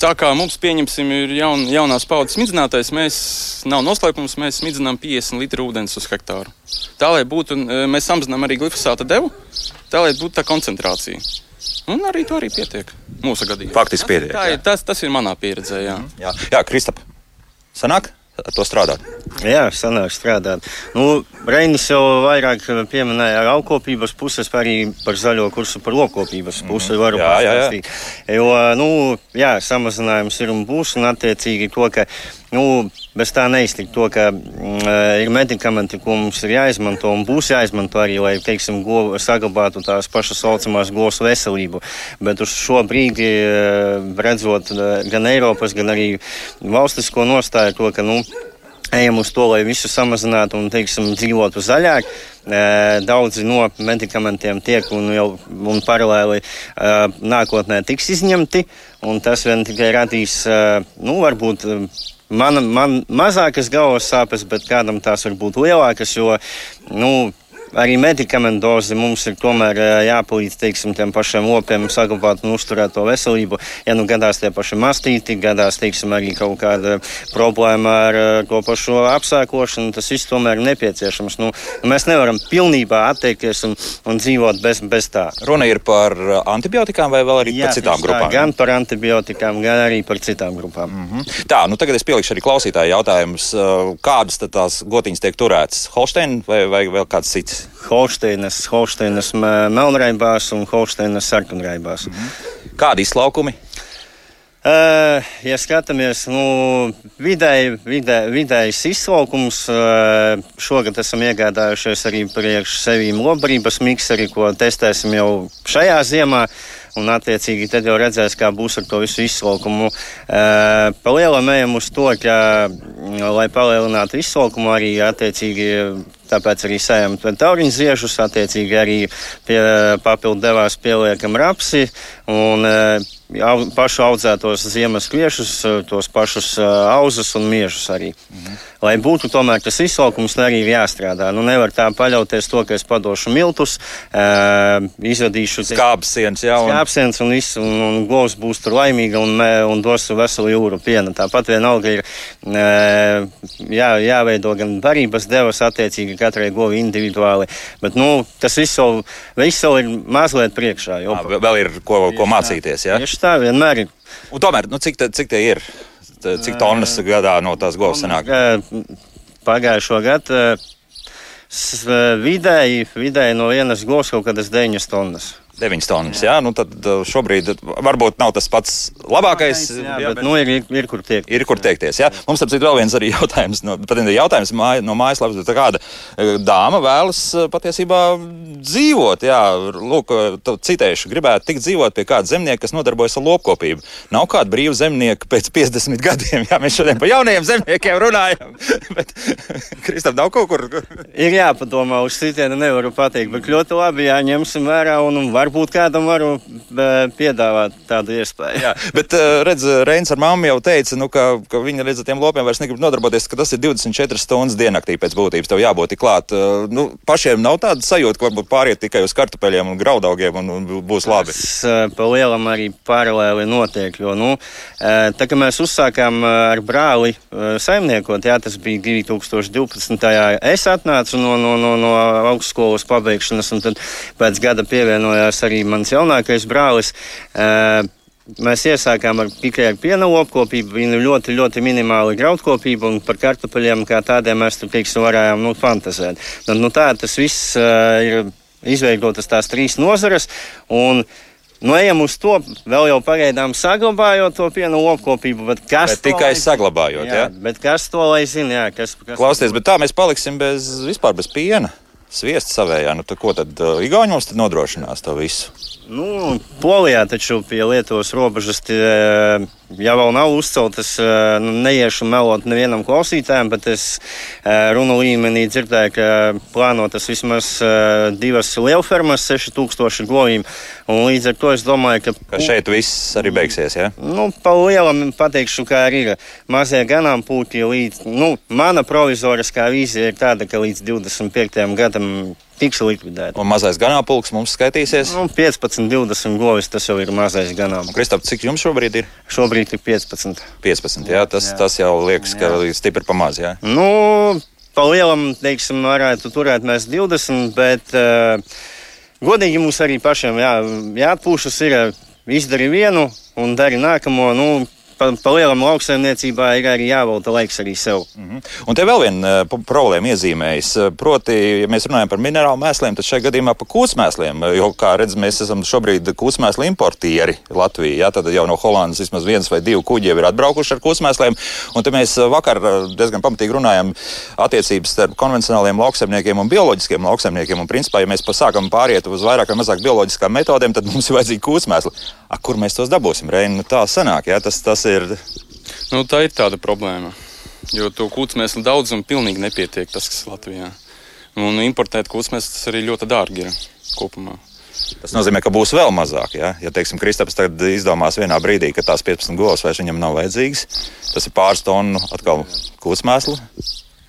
Tā kā mums, pieņemsim, ir jaun, jaunās paudzes smidzinātais, mēs nav noslēpums, mēs smidzinām 50 litru ūdens uz hektāru. Tā lai būtu, mēs samazinām arī glifosāta devu, tā lai būtu tā koncentrācija. Un arī to arī pietiek mūsu gadījumā. Faktiski pietiek. Tā, tā, tas, tas ir manā pieredzē. Jā, jā, jā Kristap, sanāk? Ar to strādāt? Jā, sanāk strādāt. Nu, Reinis jau vairāk pieminēja augkopības puses, arī par zaļo kursu par lokopības mhm. pusi varu jā, pastāstīt. Jā, jā. Jo, nu, jā, samazinājums ir un būs, un attiecīgi to, ka Nu, bez tā neiztikt to, ka mm, ir medikamenti, ko mums ir jāizmanto un būs jāizmanto arī, lai, teiksim, go, saglabātu tās pašas saucamās govs veselību. Bet uz šo brīdi, redzot gan Eiropas, gan arī valstisko nostāju to, ka, nu, ejam uz to, lai visu samazinātu un, teiksim, dzīvotu zaļāk. Daudzi no medikamentiem tiek un jau un paralēli nākotnē tiks izņemti. Tas vien tikai radīs, nu, varbūt Man, man mazākas galvas sāpes, bet kādam tās var būt lielākas, jo nu, arī medikamentozi mums ir tomēr jāpalīdz teiksim, tiem pašiem lopiem saglabāt un uzturēt to veselību. Ja nu gadās tie paši mastīti, gadās teiksim, arī kaut kāda problēma ar to pašu apsēkošanu, tas viss tomēr ir nepieciešams. Nu, mēs nevaram pilnībā atteikties un, un dzīvot bez, bez tā. Runa ir par antibiotikām vai vēl arī Jā, par citām grupām? Tā, gan par antibiotikām, gan arī par citām grupām. Mm -hmm. Tā, nu tagad es pielikšu arī klausītāju jautājumus. Kādas tās gotiņas tiek turētas? Holstein vai, vai vēl kāds cits? Holsteinas, Holsteinas melnraibās un Holsteinas sarkanraibās. Mm -hmm. Kādi izlaukumi? Uh, ja skatāmies, nu, vidēji, vidē, vidējs izslaukums, uh, šogad esam iegādājušies arī priekš sevīm lobarības mikseri, ko testēsim jau šajā ziemā. Un, attiecīgi, tad jau redzēs, kā būs ar to visu izslaukumu. Uh, Palielinājam uz to, ka, lai palielinātu izslaukumu, arī attiecīgi Tāpēc arī sējam tauriņu ziežus, attiecīgi arī pie papildu devās pieliekam rapsi un pašu audzētos ziemas kviešus, tos pašus auzus un miežus arī. Mhm. Lai būtu tomēr tas izsaukums, arī jāstrādā. Nu, nevar tā paļauties to, ka es padošu miltus, izvadīšu skāpsienas, jā. Un... Skāpsienas un viss, un, un govs būs tur laimīga un, un dos veselu jūru piena. Tāpat vienalga ir jā, jāveido gan barības devas attiecīgi katrai govi individuāli. Bet nu, tas viss vēl, viss vēl ir mazliet priekšā. Jo, à, vēl ir ko, ko mācīties. Ja? Tieši tā vienmēr ir. Un tomēr, nu, cik, te, cik tie ir? Cik tonnas gadā no tās govs sanāk? Pagājušo gadu vidēji, vidēji no vienas govs kaut kādas 9 tonnas. 9 tonnas. Jā, nu tad uh, šobrīd varbūt nav tas pats labākais. Jā, bet nu, ir, ir, ir kur tiek. Ir kur teikties. Jā. Mums tam ir vēl viens arī jautājums. No, jautājums māj, no mājaslapas, kāda eh, dāma vēlas eh, patiesībā dzīvot. Jā, lūk, eh, citēšu, gribētu tikt dzīvot pie kāda zemnieka, kas nodarbojas ar lopkopību. Nav kāda brīva zemnieka pēc 50 gadiem. Jā, mēs šodien par jauniem zemniekiem runājam. Bet, Kristap, nav kaut kur. Ir jāpadomā, uz sitienu nevaru pateikt, bet ļoti labi jāņemsim vērā un, un varbūt kādam varu piedāvāt tādu iespēju. Jā, bet, eh, redz, Reins ar mammu jau teica, nu, ka, ka viņa redz ar tiem lopiem vairs negrib nodarboties, ka tas ir 24 stundas diennaktī pēc būtības. Tev jābūt tik klāt. Eh, Nu, pašiem nav tāda sajūta, ka varbūt pāriet tikai uz kartupeļiem un graudaugiem un, un būs labi. Tas eh, pa lielam arī paralēli notiek. Jo, nu, tā kā mēs uzsākām ar brāli saimniekot, jā, tas bija 2012. Es atnācu no, no, no, no augstskolas pabeigšanas, un tad pēc gada pievienojās arī mans jaunākais brālis. Eh, Mēs iesākām ar tikai piena lopkopību, viņa ļoti, ļoti minimāli graudkopību, un par kartupeļiem kā tādiem mēs tur, teiksim, varējām nu, fantazēt. Nu, nu, tā tas viss uh, ir izveidotas tās trīs nozares, un Nu, ejam uz to, vēl jau pagaidām saglabājot to piena lopkopību, bet kas Bet tikai lai- saglabājot. Jā, Jā. bet kas to lai zina? Jā, kas, kas Klausieties, bet tā mēs paliksim bez, vispār bez piena. Sviesta savējā. Nu, tad ko tad uh, Igauni mums tad nodrošinās to visu? Nu, Polijā taču pie Lietuvas robežas tie, jau vēl nav uzceltas. eh, Nu, neiešu melot nevienam klausītājam, bet es eh, runu līmenī dzirdēju, ka plānotas vismaz eh, divas lielfermas, 6000 govīm. Un līdz ar to es domāju, ka. Ka šeit viss arī beigsies. Ja? Nu, pa lielam pateikšu, kā arī ir mazie ganāmpulki. Līdz, nu, mana provizoriskā vīzija ir tāda, ka līdz 25. gadam tiks likvidēta. Un mazais ganāmpulks mums skaitīsies. Nu, 15, 20 govis tas jau ir mazais ganāmpulks. Kristap, cik jums šobrīd ir? Šobrīd ir 15. 15. Jā, tas, Jā. tas jau liekas, ka ir stipri pamazs. Jā. Nu, pa lielam, teiksim, varētu turēt mēs 20, bet uh, godīgi mums arī pašiem jā, jāatpūšas ir uh, izdari vienu un dari nākamo. Nu, Pa, pa lauksaimniecībā ir arī jāvelta laiks arī sev. Mhm. Un te vēl viena uh, p- problēma iezīmējas. Uh, Proti, ja mēs runājam par minerālu mēsliem, tad šajā gadījumā par kūtsmēsliem. uh, Jo, kā redzam, mēs esam šobrīd kūtsmēslu importieri Latvijā. Jā, tad jau no Holandas vismaz viens vai divi kuģi jau ir atbraukuši ar kūtsmēsliem. Un te mēs vakar diezgan pamatīgi runājam attiecības starp konvencionāliem lauksaimniekiem un bioloģiskiem lauksaimniekiem. Un, principā, ja mēs pasākam pāriet uz vairāk vai mazāk bioloģiskām metodēm, tad mums ir vajadzīgi kūtsmēsli. A, kur mēs tos dabūsim? Reini, nu, tā sanāk, jā, tas, tas ir. Nu, tā ir tāda problēma. Jo to kūtsmēslu daudzumu pilnīgi nepietiek, tas, kas ir Latvijā. Un importēt kūtsmēslus arī ļoti dārgi ir kopumā. Tas nozīmē, ka būs vēl mazāk. Ja, ja teiksim, Kristaps tagad izdomās vienā brīdī, ka tās 15 govs vairs viņam nav vajadzīgas, tas ir pāris tonu atkal kūtsmēslu.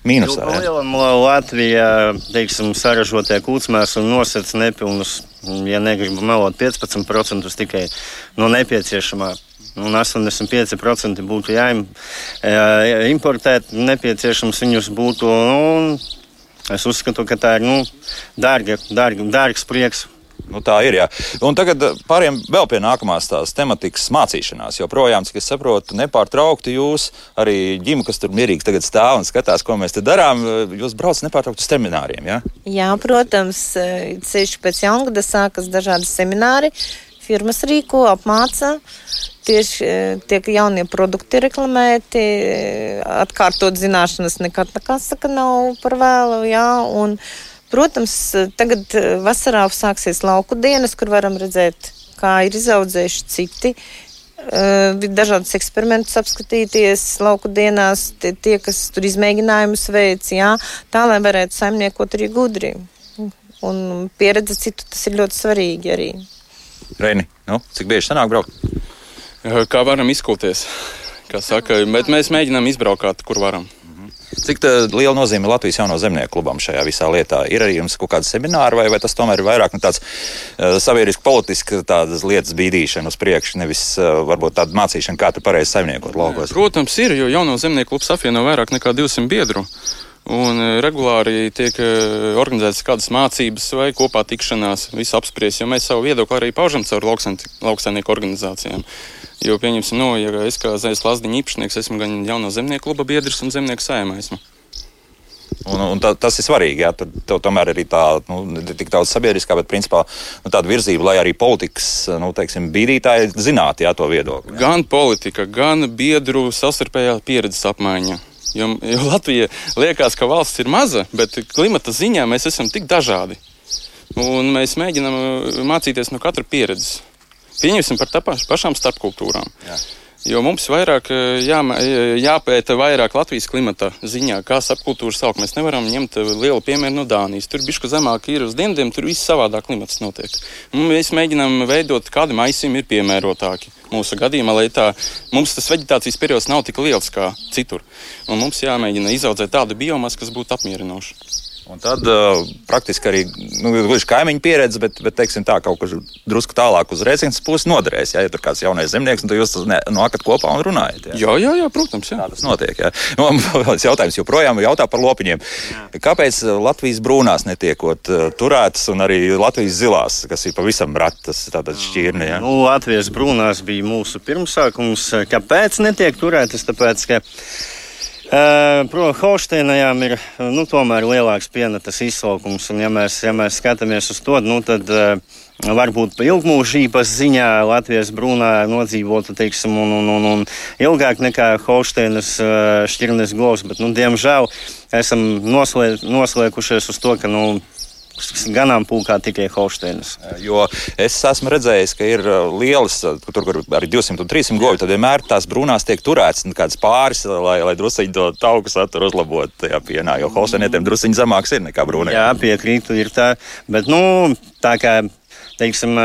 Mīnusā. Ja? Lielam Latvijā, teiksim, saražotie kūtsmēs un nosacījums nepilnus, ja negribu melot 15% tikai no nepieciešamā. Un 85% būtu jāimportēt, nepieciešams viņus būtu. Nu, es uzskatu, ka tā ir nu, dārga, dārga, dārgs prieks. Nu, tā ir. Jā. Un tagad pāriem vēl pie nākamās tās tematikas mācīšanās. Jo projām, cik es saprotu, nepārtraukti jūs, arī ģimene, kas tur mierīgi tagad stāv un skatās, ko mēs te darām, jūs braucat nepārtraukti uz semināriem. Jā? Jā, protams, ceļš pēc jaungada sākas dažādi semināri. Firmas rīko, apmāca. Tieši eh, tiek jaunie produkti reklamēti, eh, atkārtot zināšanas nekad, kā saka, nav par vēlu. Jā, un, protams, eh, tagad vasarā sāksies lauku dienas, kur varam redzēt, kā ir izaudzējuši citi. Uh, dažādas eksperimentus apskatīties lauku dienās, tie, tie kas tur izmēģinājumus veids, jā, tā lai varētu saimniekot arī gudri. Un pieredze citu tas ir ļoti svarīgi arī. Reini, nu, cik bieži sanāk braukt? Kā varam izkūties? Kā saka, bet mēs mēģinām izbraukāt, kur varam. Cik tā liela nozīme Latvijas jauno zemnieku klubam šajā visā lietā? Ir arī jums kaut kāda semināra, vai, vai tas tomēr ir vairāk nu, tāds uh, sabiedriski politisks lietas bīdīšana uz priekšu, nevis uh, varbūt tāda mācīšana, kā tu pareizi saimniekot laukos? Protams, ir, jo jauno zemnieku klubs apvieno vairāk nekā 200 biedru. Un regulāri tiek organizētas kādas mācības vai kopā tikšanās, visu apspriest, jo mēs savu viedokli arī paužam caur lauksaimnieku organizācijām. Jo, pieņemsim, no, ja es kā zēs lasdiņa īpašnieks esmu gan jauno zemnieku kluba biedrs un zemnieku saimē esmu. Un, un tā, tas ir svarīgi. Jā, tur tev tomēr ir tā, nu, ne tik daudz sabiedriskā, bet principā nu, tāda virzība, lai arī politikas nu, teiksim, bīdītāji zinātu jā, to viedokli. Jā. Gan politika, gan biedru savstarpējā pieredzes apmaiņa. Jo, jo Latvija liekas, ka valsts ir maza, bet klimata ziņā mēs esam tik dažādi. Un mēs mēģinām mācīties no katra pieredzes. Pieņemsim par tā pašām starpkultūrām. Jā. Jo mums vairāk eh, jā, eh, jāpēta vairāk Latvijas klimata ziņā, kā apkultūras augt. Mēs nevaram ņemt eh, lielu piemēru no Dānijas. Tur bišķi zemāk ir uz dienvidiem, tur viss savādāk klimats notiek. Mēs mēģinām veidot, kādi maisījumi ir piemērotāki. Mūsu gadījumā, lai tā, mums tas vegetācijas periods nav tik liels kā citur. Un mums jāmēģina izaudzēt tādu biomasu, kas būtu apmierinoša. Un tad uh, praktiski arī nu, gluži kaimiņu pieredze, bet, bet teiksim, tā kaut kur drusku tālāk uz rēcinas puses noderēs. Jā, ja tur kāds jaunais zemnieks, tad jūs nākat kopā un runājat. Jā, jā, jā, jā protams. Jā. Tā tas notiek. Jā. Nu, vēl jautājums joprojām jautā par lopiņiem. Jā. Kāpēc uh, Latvijas brūnās netiekot uh, turētas un arī Latvijas zilās, kas ir pavisam ratas, tātad šķirne? Jā? Nu, Latvijas brūnās bija mūsu pirmsākums. Kāpēc netiek turētas? Tāpēc, ka Protams, Holšteinajām ir nu, tomēr lielāks pienetas izsaukums. Un, ja mēs, ja mēs skatāmies uz to, nu, tad varbūt ilgmūžības ziņā Latvijas brūnā nodzīvota teiksim, un, un, un, un ilgāk nekā Holšteinas šķirnes govs. Bet, nu, diemžēl, esam noslē, noslēgušies uz to, ka nu, ganāmpulkā tikai Holsteinas. Jo es esmu redzējis, ka ir lielas, tur, kur arī 200 un 300 govi, tad vienmēr tās brūnās tiek turētas kāds pāris, lai, lai druskuļi to tauku saturu uzlabotu tajā pienā, jo Holsteinietiem druskuļi zemāks ir nekā brūnē. Jā, piekrītu, ir tā, bet nu, tā kā teiksim,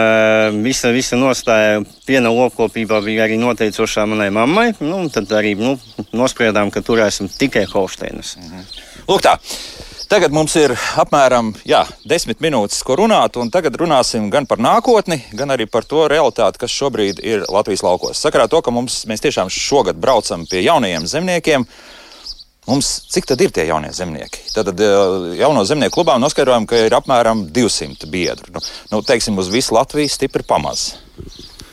visa, visa nostāja piena lopkopībā bija arī noteicošā manai mammai. Nu, tad arī nu, nospriedām, ka turēsim tikai Holsteinas. Mhm. Lūk tā. Tagad mums ir apmēram jā, desmit minūtes, ko runāt, un tagad runāsim gan par nākotni, gan arī par to realitāti, kas šobrīd ir Latvijas laukos. Sakarā to, ka mums, mēs tiešām šogad braucam pie jaunajiem zemniekiem. Mums, cik tad ir tie jaunie zemnieki? Tad eh, jauno zemnieku klubā noskaidrojam, ka ir apmēram 200 biedru. Nu, nu, teiksim, uz visu Latviju stipri pamaz.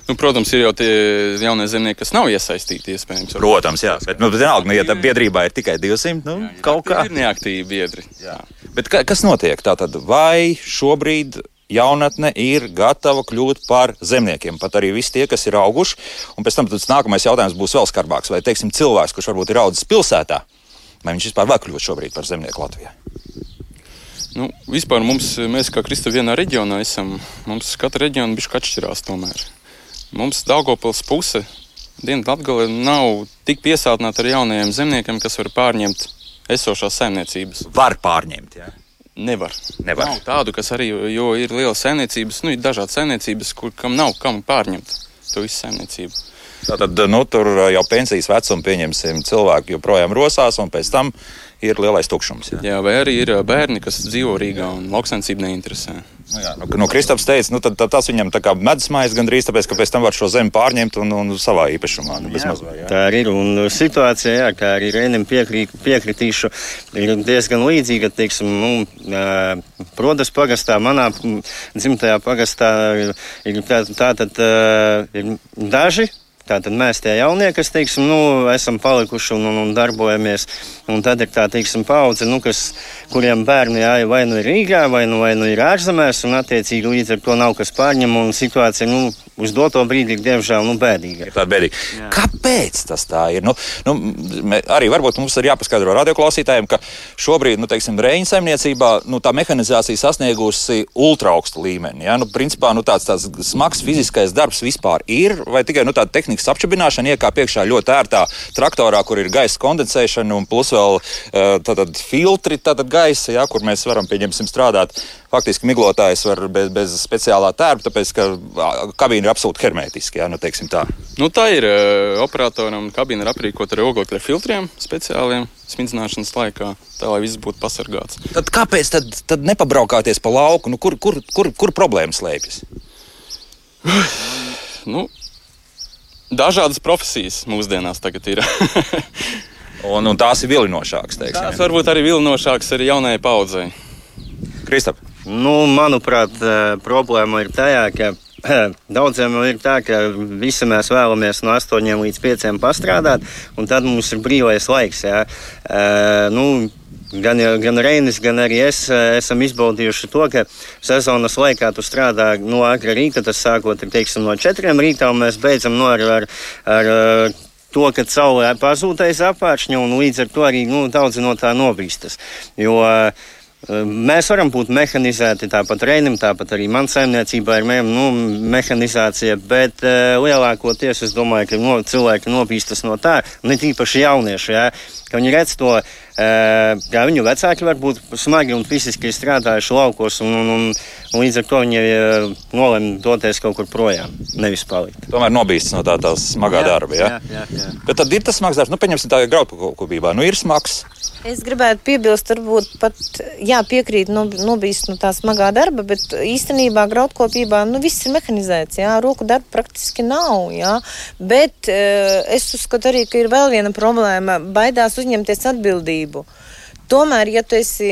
Nu, protams, ir jau tie jaunie zemnieki, kas nav iesaistīti. Iespējams, protams, jā. Bet, nu, vienalga, nu, ja tā biedrībā ir tikai 200, nu, jā, jā, kaut kā. Ir neaktīvi biedri. Jā. Bet ka, kas notiek tātad? Vai šobrīd jaunatne ir gatava kļūt par zemniekiem. Pat arī visi tie, kas ir auguši. Un pēc tam nākamais jautājums būs vēl skarbāks. Vai teiksim, cilvēks, kurš varbūt ir audzis pilsētā, vai viņš vispār var kļūt šobrīd par zemnieku Latvijā? Nu, vispār mums, mēs kā Kristā vienā reģionā esam, mums katra reģiona bišķi atšķirās tomēr. Mums Daugopils puse Dienvidlatgale nav tik piesātināta ar jaunajiem zemniekiem, kas var pārņemt esošās saimniecības. Var pārņemt, jā. Nevar. Nevar. Nav tādu, kas arī, jo ir liela saimniecības, nu, ir dažādas saimniecības, kur kam nav kam pārņemt to visu saimniecību. Tātad nu, tur jau pensijas vecuma pieņemsim cilvēki joprojām rosās, un pēc tam ir lielais tukšums. Jā, jā vai arī ir bērni, kas dzīvo Rīgā un lauksensību neinteresē. Nu, jā, nu, nu, Kristaps teica, nu, tad, tad tas viņam tā kā medus mājas gandrīz, tāpēc, ka pēc tam var šo zemi pārņemt un, un savā īpašumā. Nu, jā, vai, jā. Tā ir, un situācija, jā, kā arī piekrīt, piekritīšu, ir diezgan līdzīga, teiksim, nu, Prodas pagastā, manā dzimtajā pagastā ir, ir tā, tā tad ir daži Tātad mēs tie jaunie, kas, teiksim, nu, esam palikuši un, un, un darbojamies, un tad ir tā, teiksim, paudze, nu, kas, kuriem bērni jāja vai nu ir Rīgā, vai nu, vai nu ir ārzemēs, un attiecīgi līdz ar to nav kas pārņem, un situācija, nu, uz doto brīdi ir diemžēl nu, bēdīga. Tā ir bēdīga. Jā. Kāpēc tas tā ir? Nu, nu, arī varbūt mums ir jāpaskaidro radioklausītājiem, ka šobrīd, nu, teiksim, Reņģa saimniecībā, nu, tā mehanizācija sasniegusi ultra augstu līmeni. Ja? Nu, principā, nu, tāds, tāds smags fiziskais darbs vispār ir, vai tikai nu, tāda tehnika tehnikas apšabināšana, iekāp iekšā ļoti ērtā traktorā, kur ir gaisa kondensēšana un plus vēl tātad, filtri tātad gaisa, ja, kur mēs varam pieņemsim strādāt. Faktiski miglotājs var bez, bez speciālā tērpa, tāpēc ka kabīne ir absolūti hermētiska. Ja, nu, tā. Nu, tā ir uh, operatoram. Kabīne ir aprīkota ar oglekļa filtriem speciāliem smidzināšanas laikā, tā lai viss būtu pasargāts. Tad kāpēc tad, tad nepabraukāties pa lauku? Nu, kur, kur, kur, kur problēma slēpjas? nu, dažādas profesijas mūsdienās tagad ir. un, un tās ir vilinošākas. Tās varbūt arī vilinošākas arī jaunajai paudzei. Kristap. Nu, manuprāt, eh, problēma ir tajā, ka Daudziem ir tā, ka visi mēs vēlamies no 8 līdz 5 pastrādāt, un tad mums ir brīvais laiks. Jā. Uh, nu, Gan, gan Reinis, gan arī es esam izbaudījuši to, ka sezonas laikā tu strādā no agrā rīta, tas sākot teiksim, no 4 rītā, un mēs beidzam no ar, ar, ar to, ka saulē pazūtais apāršņa, un līdz ar to arī nu, daudzi no tā nobīstas. Jo, uh, Mēs varam būt mehanizēti, tāpat Reinim, tāpat arī man saimniecībā ir nu, mehanizācija, bet uh, lielākoties es domāju, ka no, cilvēki nobīstas no tā, ne tīpaši jaunieši, jā, ka viņi redz to kā viņu vecāki var būt smagi un fiziski strādājuši laukos, un, un, un, un līdz ar to viņi nolēma doties kaut kur projām, nevis palikt. Tomēr nobīstas no tā, tā smagā jā, darba. Ja? Jā, jā, jā. Bet tad ir tas smags darbs, nu, pieņemsim, tā graudkopībā. Nu, ir smags. Es gribētu piebilst, varbūt pat jā, piekrīt, no, nobīst no tā smagā darba, bet īstenībā graudkopībā nu, viss ir mehanizēts. Jā, roku darba praktiski nav. Jā. Bet uh, es uzskatu arī, ka ir vēl viena problēma - baidās uzņemties atbildību. Tomēr, ja tu esi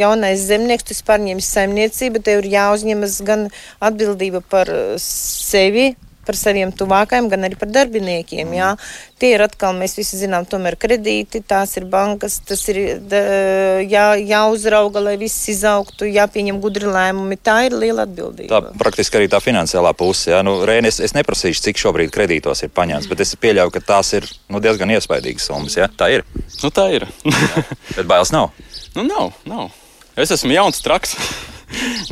jaunais zemnieks, tu pārņemsi saimniecību, tev ir jāuzņemas gan atbildība par sevi, par saviem tuvākajiem, gan arī par darbiniekiem. Jā. Tie ir atkal, mēs visi zinām, tomēr kredīti, tās ir bankas, tas ir jā, jāuzrauga, lai viss izaugtu, jāpieņem gudri lēmumi. Tā ir liela atbildība. Tā praktiski arī tā finansiālā puse. Jā. Nu, Rēni, es, es neprasīšu, cik šobrīd kredītos ir paņemts, bet es pieļauju, ka tās ir nu, diezgan iespaidīgas summas. Jā. Tā ir. Nu, tā ir. bet bailes nav. Nu, nav, nav. Es esmu jauns traks.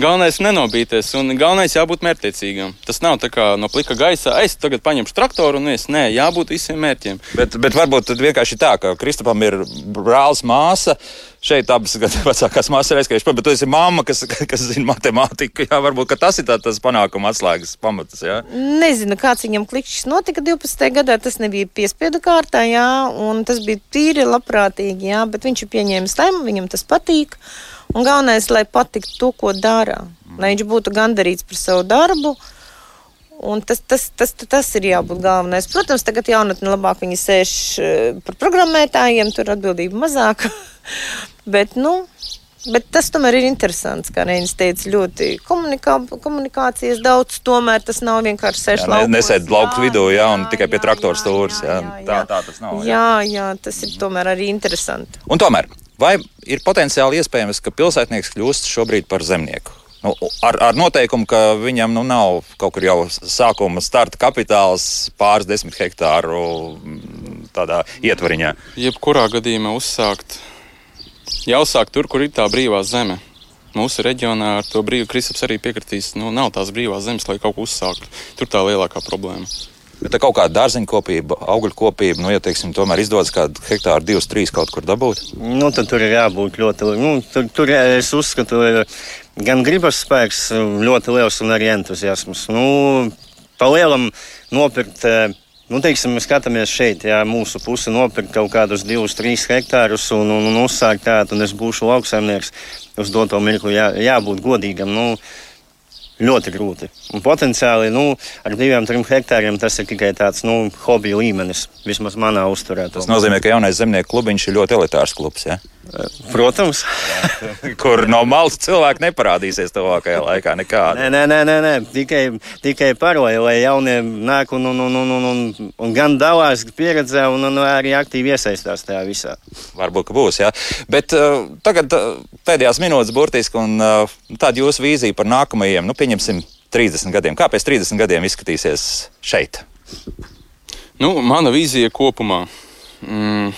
Galvenais ir nenobīties, un galvenais jābūt mērķtiecīgam. Tas nav tā kā no plika gaisa, es tagad paņemšu traktoru un es nē, jābūt visiem mērķiem. Bet, bet varbūt tad vienkārši tā, ka Kristapam ir brālis, māsa. Šeit abas vecākās māsas ir aizskrējušas, bet tu esi mamma, kas, kas zina matemātiku. Jā, varbūt tas ir tā, tas panākuma atslēgas pamatas. Jā. Nezinu, kāds viņam klikšķis notika 12. gadā. Tas nebija piespiedu kārtā, jā, un tas bija tīri labprātīgi, jā, bet viņš ir pieņēmis lēmumu, viņam tas patīk. Un galvenais, lai patiktu to, ko dara, mm. lai viņš būtu gandarīts par savu darbu. Un tas, tas, tas, tas ir jābūt galvenais. Protams, tagad jaunatne labāk viņi sēž eh, par programmētājiem, tur atbildība mazāka. Bet, nu, Bet tas tomēr ir interesants, kā Reinis teica, ļoti komunikā, komunikācijas daudz. Tomēr tas nav vienkārši sēž laukos. Nesēd lauku vidū, jā, un jā, tikai pie traktora stūres. Tā, tā tas nav. Jā. jā, jā, tas ir tomēr arī interesanti. Un tomēr Vai ir potenciāli iespējams, ka pilsētnieks kļūst šobrīd par zemnieku? Nu, ar, ar noteikumu, ka viņam nu, nav kaut kur jau sākuma starta kapitāls pāris desmit hektāru mm, tādā ietvariņā. Jebkurā gadījumā uzsākt, jāuzsāk tur, kur ir tā brīvā zeme. Mūsu reģionā ar to brīvu Kristaps arī piekritīs, nu, nav tās brīvās zemes, lai kaut ko uzsāktu. Tur tā lielākā problēma. Bet kaut kāda dārziņa kopība, augļu kopība, nu, ja teiksim, tomēr izdodas kādu hektāru, divus, trīs kaut kur dabūt. Nu, tad tur ir jābūt ļoti. Nu, tur, tur es uzskatu, gan gribas spēks ļoti liels un arī entuziasms. Nu, pa lielam nopirkt. Nu, teiksim, mēs skatāmies šeit, ja mūsu puse nopirkt kaut kādus divus, trīs hektārus un, un, un uzsākt tādu, un es būšu lauksaimnieks uz doto mirkli, jā, jābūt godīgam. Nu, ļoti grūti. Un potenciāli nu, ar diviem, trim hektāriem tas ir tikai tāds nu, hobiju līmenis, vismaz manā uzturē. Tas nozīmē, ka jaunais zemnieku klubiņš ir ļoti elitārs klubs. Ja? Protams. Kur no malas cilvēki neparādīsies tuvākajā laikā nekādā. Nē, nē, nē, nē. Tikai, tikai paroja, lai jaunie nāk un, un, un, un, un, un, un gan dalās pieredzē, un, un arī aktīvi iesaistās tajā visā. Varbūt, ka būs, jā. Bet uh, tagad uh, pēdējās minūtes burtiski un uh, tāda jūsu vīzija par nākamajiem, nu, pieņemsim, 30 gadiem. Kā pēc 30 gadiem izskatīsies šeit? Nu, mana vīzija kopumā. Mm,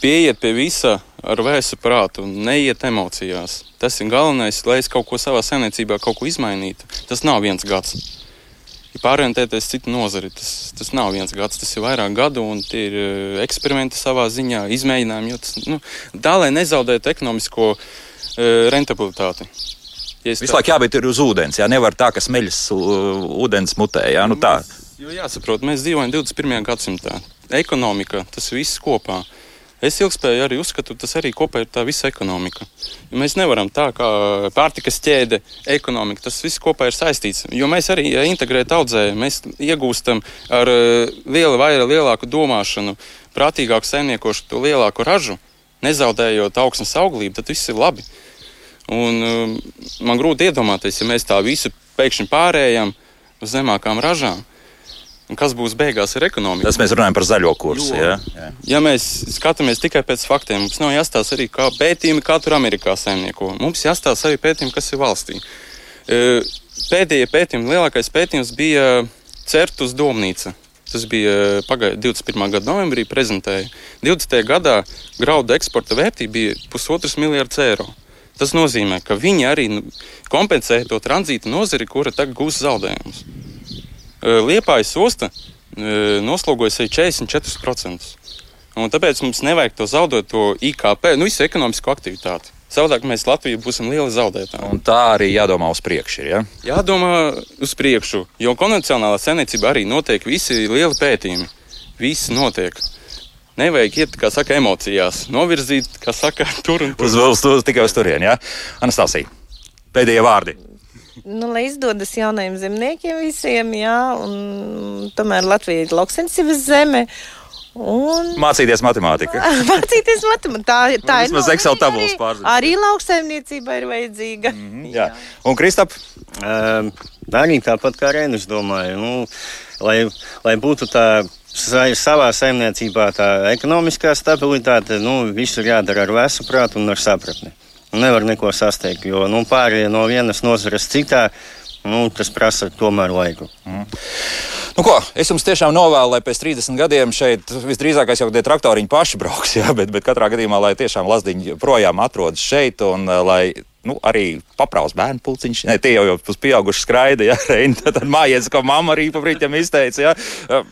pieiet pie visa ar vēsu prātu, neiet emocijās. Tas ir galvenais, lai es kaut ko savā saimniecībā kaut ko izmainītu. Tas nav viens gads. Ja pārorientēties citu nozari, tas, tas nav viens gads, tas ir vairāk gadu, un tie ir eh, eksperimenti savā ziņā, izmēģinājumi. Tas, nu, tā, lai nezaudētu ekonomisko uh, rentabilitāti. Ja Visu tā... laiku jābūt uz ūdens, jā, nevar tā, ka smeļas uh, ūdens mutē. Jā, nu tā. Jo jāsaprot, mēs dzīvojam 21. gadsimtā. Ekonomika, tas viss kopā. Uh, Es ilgspēju arī uzskatu, tas arī kopā ir tā visa ekonomika. Jo mēs nevaram tā kā pārtikas ķēde, ekonomika, tas viss kopā ir saistīts. Jo mēs arī ja integrēt audzējam, mēs iegūstam ar eh, vai lielāku domāšanu, prātīgāku saimniekošu, to lielāku ražu, nezaudējot augsnes auglību, tad viss ir labi. Un, um, man grūti iedomāties, ja mēs tā visu pēkšņi pārējām, uz zemākām ražām. Un kas būs beigās ar ekonomiku? Tas mēs runājam par zaļo kursu. Jo. Ja? Ja mēs skatāmies tikai pēc faktiem, mums nav jāstāsta arī kā pētījumi, kā tur Amerikā saimnieko. Mums jāstāsta arī pētījumi, kas ir valstī. E, Pēdējie pētījumi, lielākais pētījums bija Certus domnīca. Tas bija pagājušā 21. gada novembrī, prezentēja. 20. gadā graudu eksporta vērtība bija pusotrs miljards eiro. Tas nozīmē, ka viņi arī nu, kompensē to tranzīta nozari, kura tagad gūs zaudējumus. Liepājas osta noslogojas arī 44%. Un tāpēc mums nevajag to zaudēt, to IKP, nu, visu ekonomisko aktivitāti. Savādāk mēs Latvijā būsim lieli zaudētāji. Un tā arī jādomā uz priekšu. Ja? Jādomā uz priekšu, jo konvencionālā saimniecība arī notiek visi lieli pētījumi. Viss notiek. Nevajag iet, kā saka, emocijās, novirzīt, kā saka, tur un tur. Uz, uz, uz, tikai uz turieni, ja? Anastasija, pēdējie vārdi. Nu, lai izdodas jaunajiem zemniekiem visiem, jā, un tomēr Latvija ir lauksensības zeme. Un... Mācīties matemātiku. Mācīties matemātiku. Tā, tā ir. Vismaz Excel tabulas pārzināt. Arī lauksaimniecība ir vajadzīga. Mm -hmm, jā. Un Kristap? Um, arī tāpat kā Rēnis domāju, nu, lai, lai būtu tā savā saimniecībā tā ekonomiskā stabilitāte, nu, viss ir jādara ar vēsu prātu un ar sapratni. Nevar neko sasniegt, jo nu, pārējie no vienas nozares citā, nu, tas prasa tomēr laiku. Mm. Nu, ko, es jums tiešām novēlu, lai pēc 30 gadiem šeit visdrīzākais jau tie traktoriņi paši brauks, jā, bet, bet katrā gadījumā, lai tiešām lasdiņi projām atrodas šeit un lai nu, arī papraus bērnu pulciņš. Ne, tie jau jau pieauguši skraida, ja Reini, tad, tad mājies, ko mamma arī pa brīdim izteica. Ja.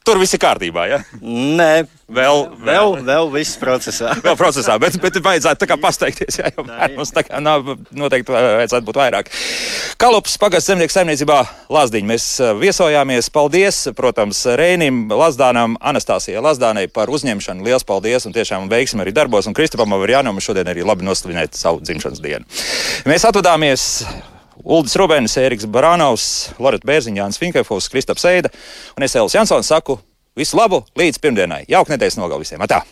Tur viss ir kārtībā. Ja? Nē, vēl, vēl, vēl viss procesā. vēl procesā, bet, bet vajadzētu tā kā pasteikties. Jā, jau mums tā kā nav noteikti vajadzētu būt vairāk. Kalups pagasts zemnieku saimniecībā Lazdiņa. Mēs viesojāmies. Paldies, protams, Reinim, Lazdānam, Anastāsijai Lazdānai par uzņemšanu. Lielas paldies un tiešām veiksim arī darbos. Un Kristupam Avarjānam šodien arī labi noslavinēt savu dzimšanas dienu. Mēs atvadāmies. Uldis Rubēns, Eriks Barānaus, Lorita Bērziņa, Jānis Finkefovs, Kristaps Eida un es Elis Jansons saku visu labu līdz pirmdienai. Jauka nedēļas nogal visiem! Atā!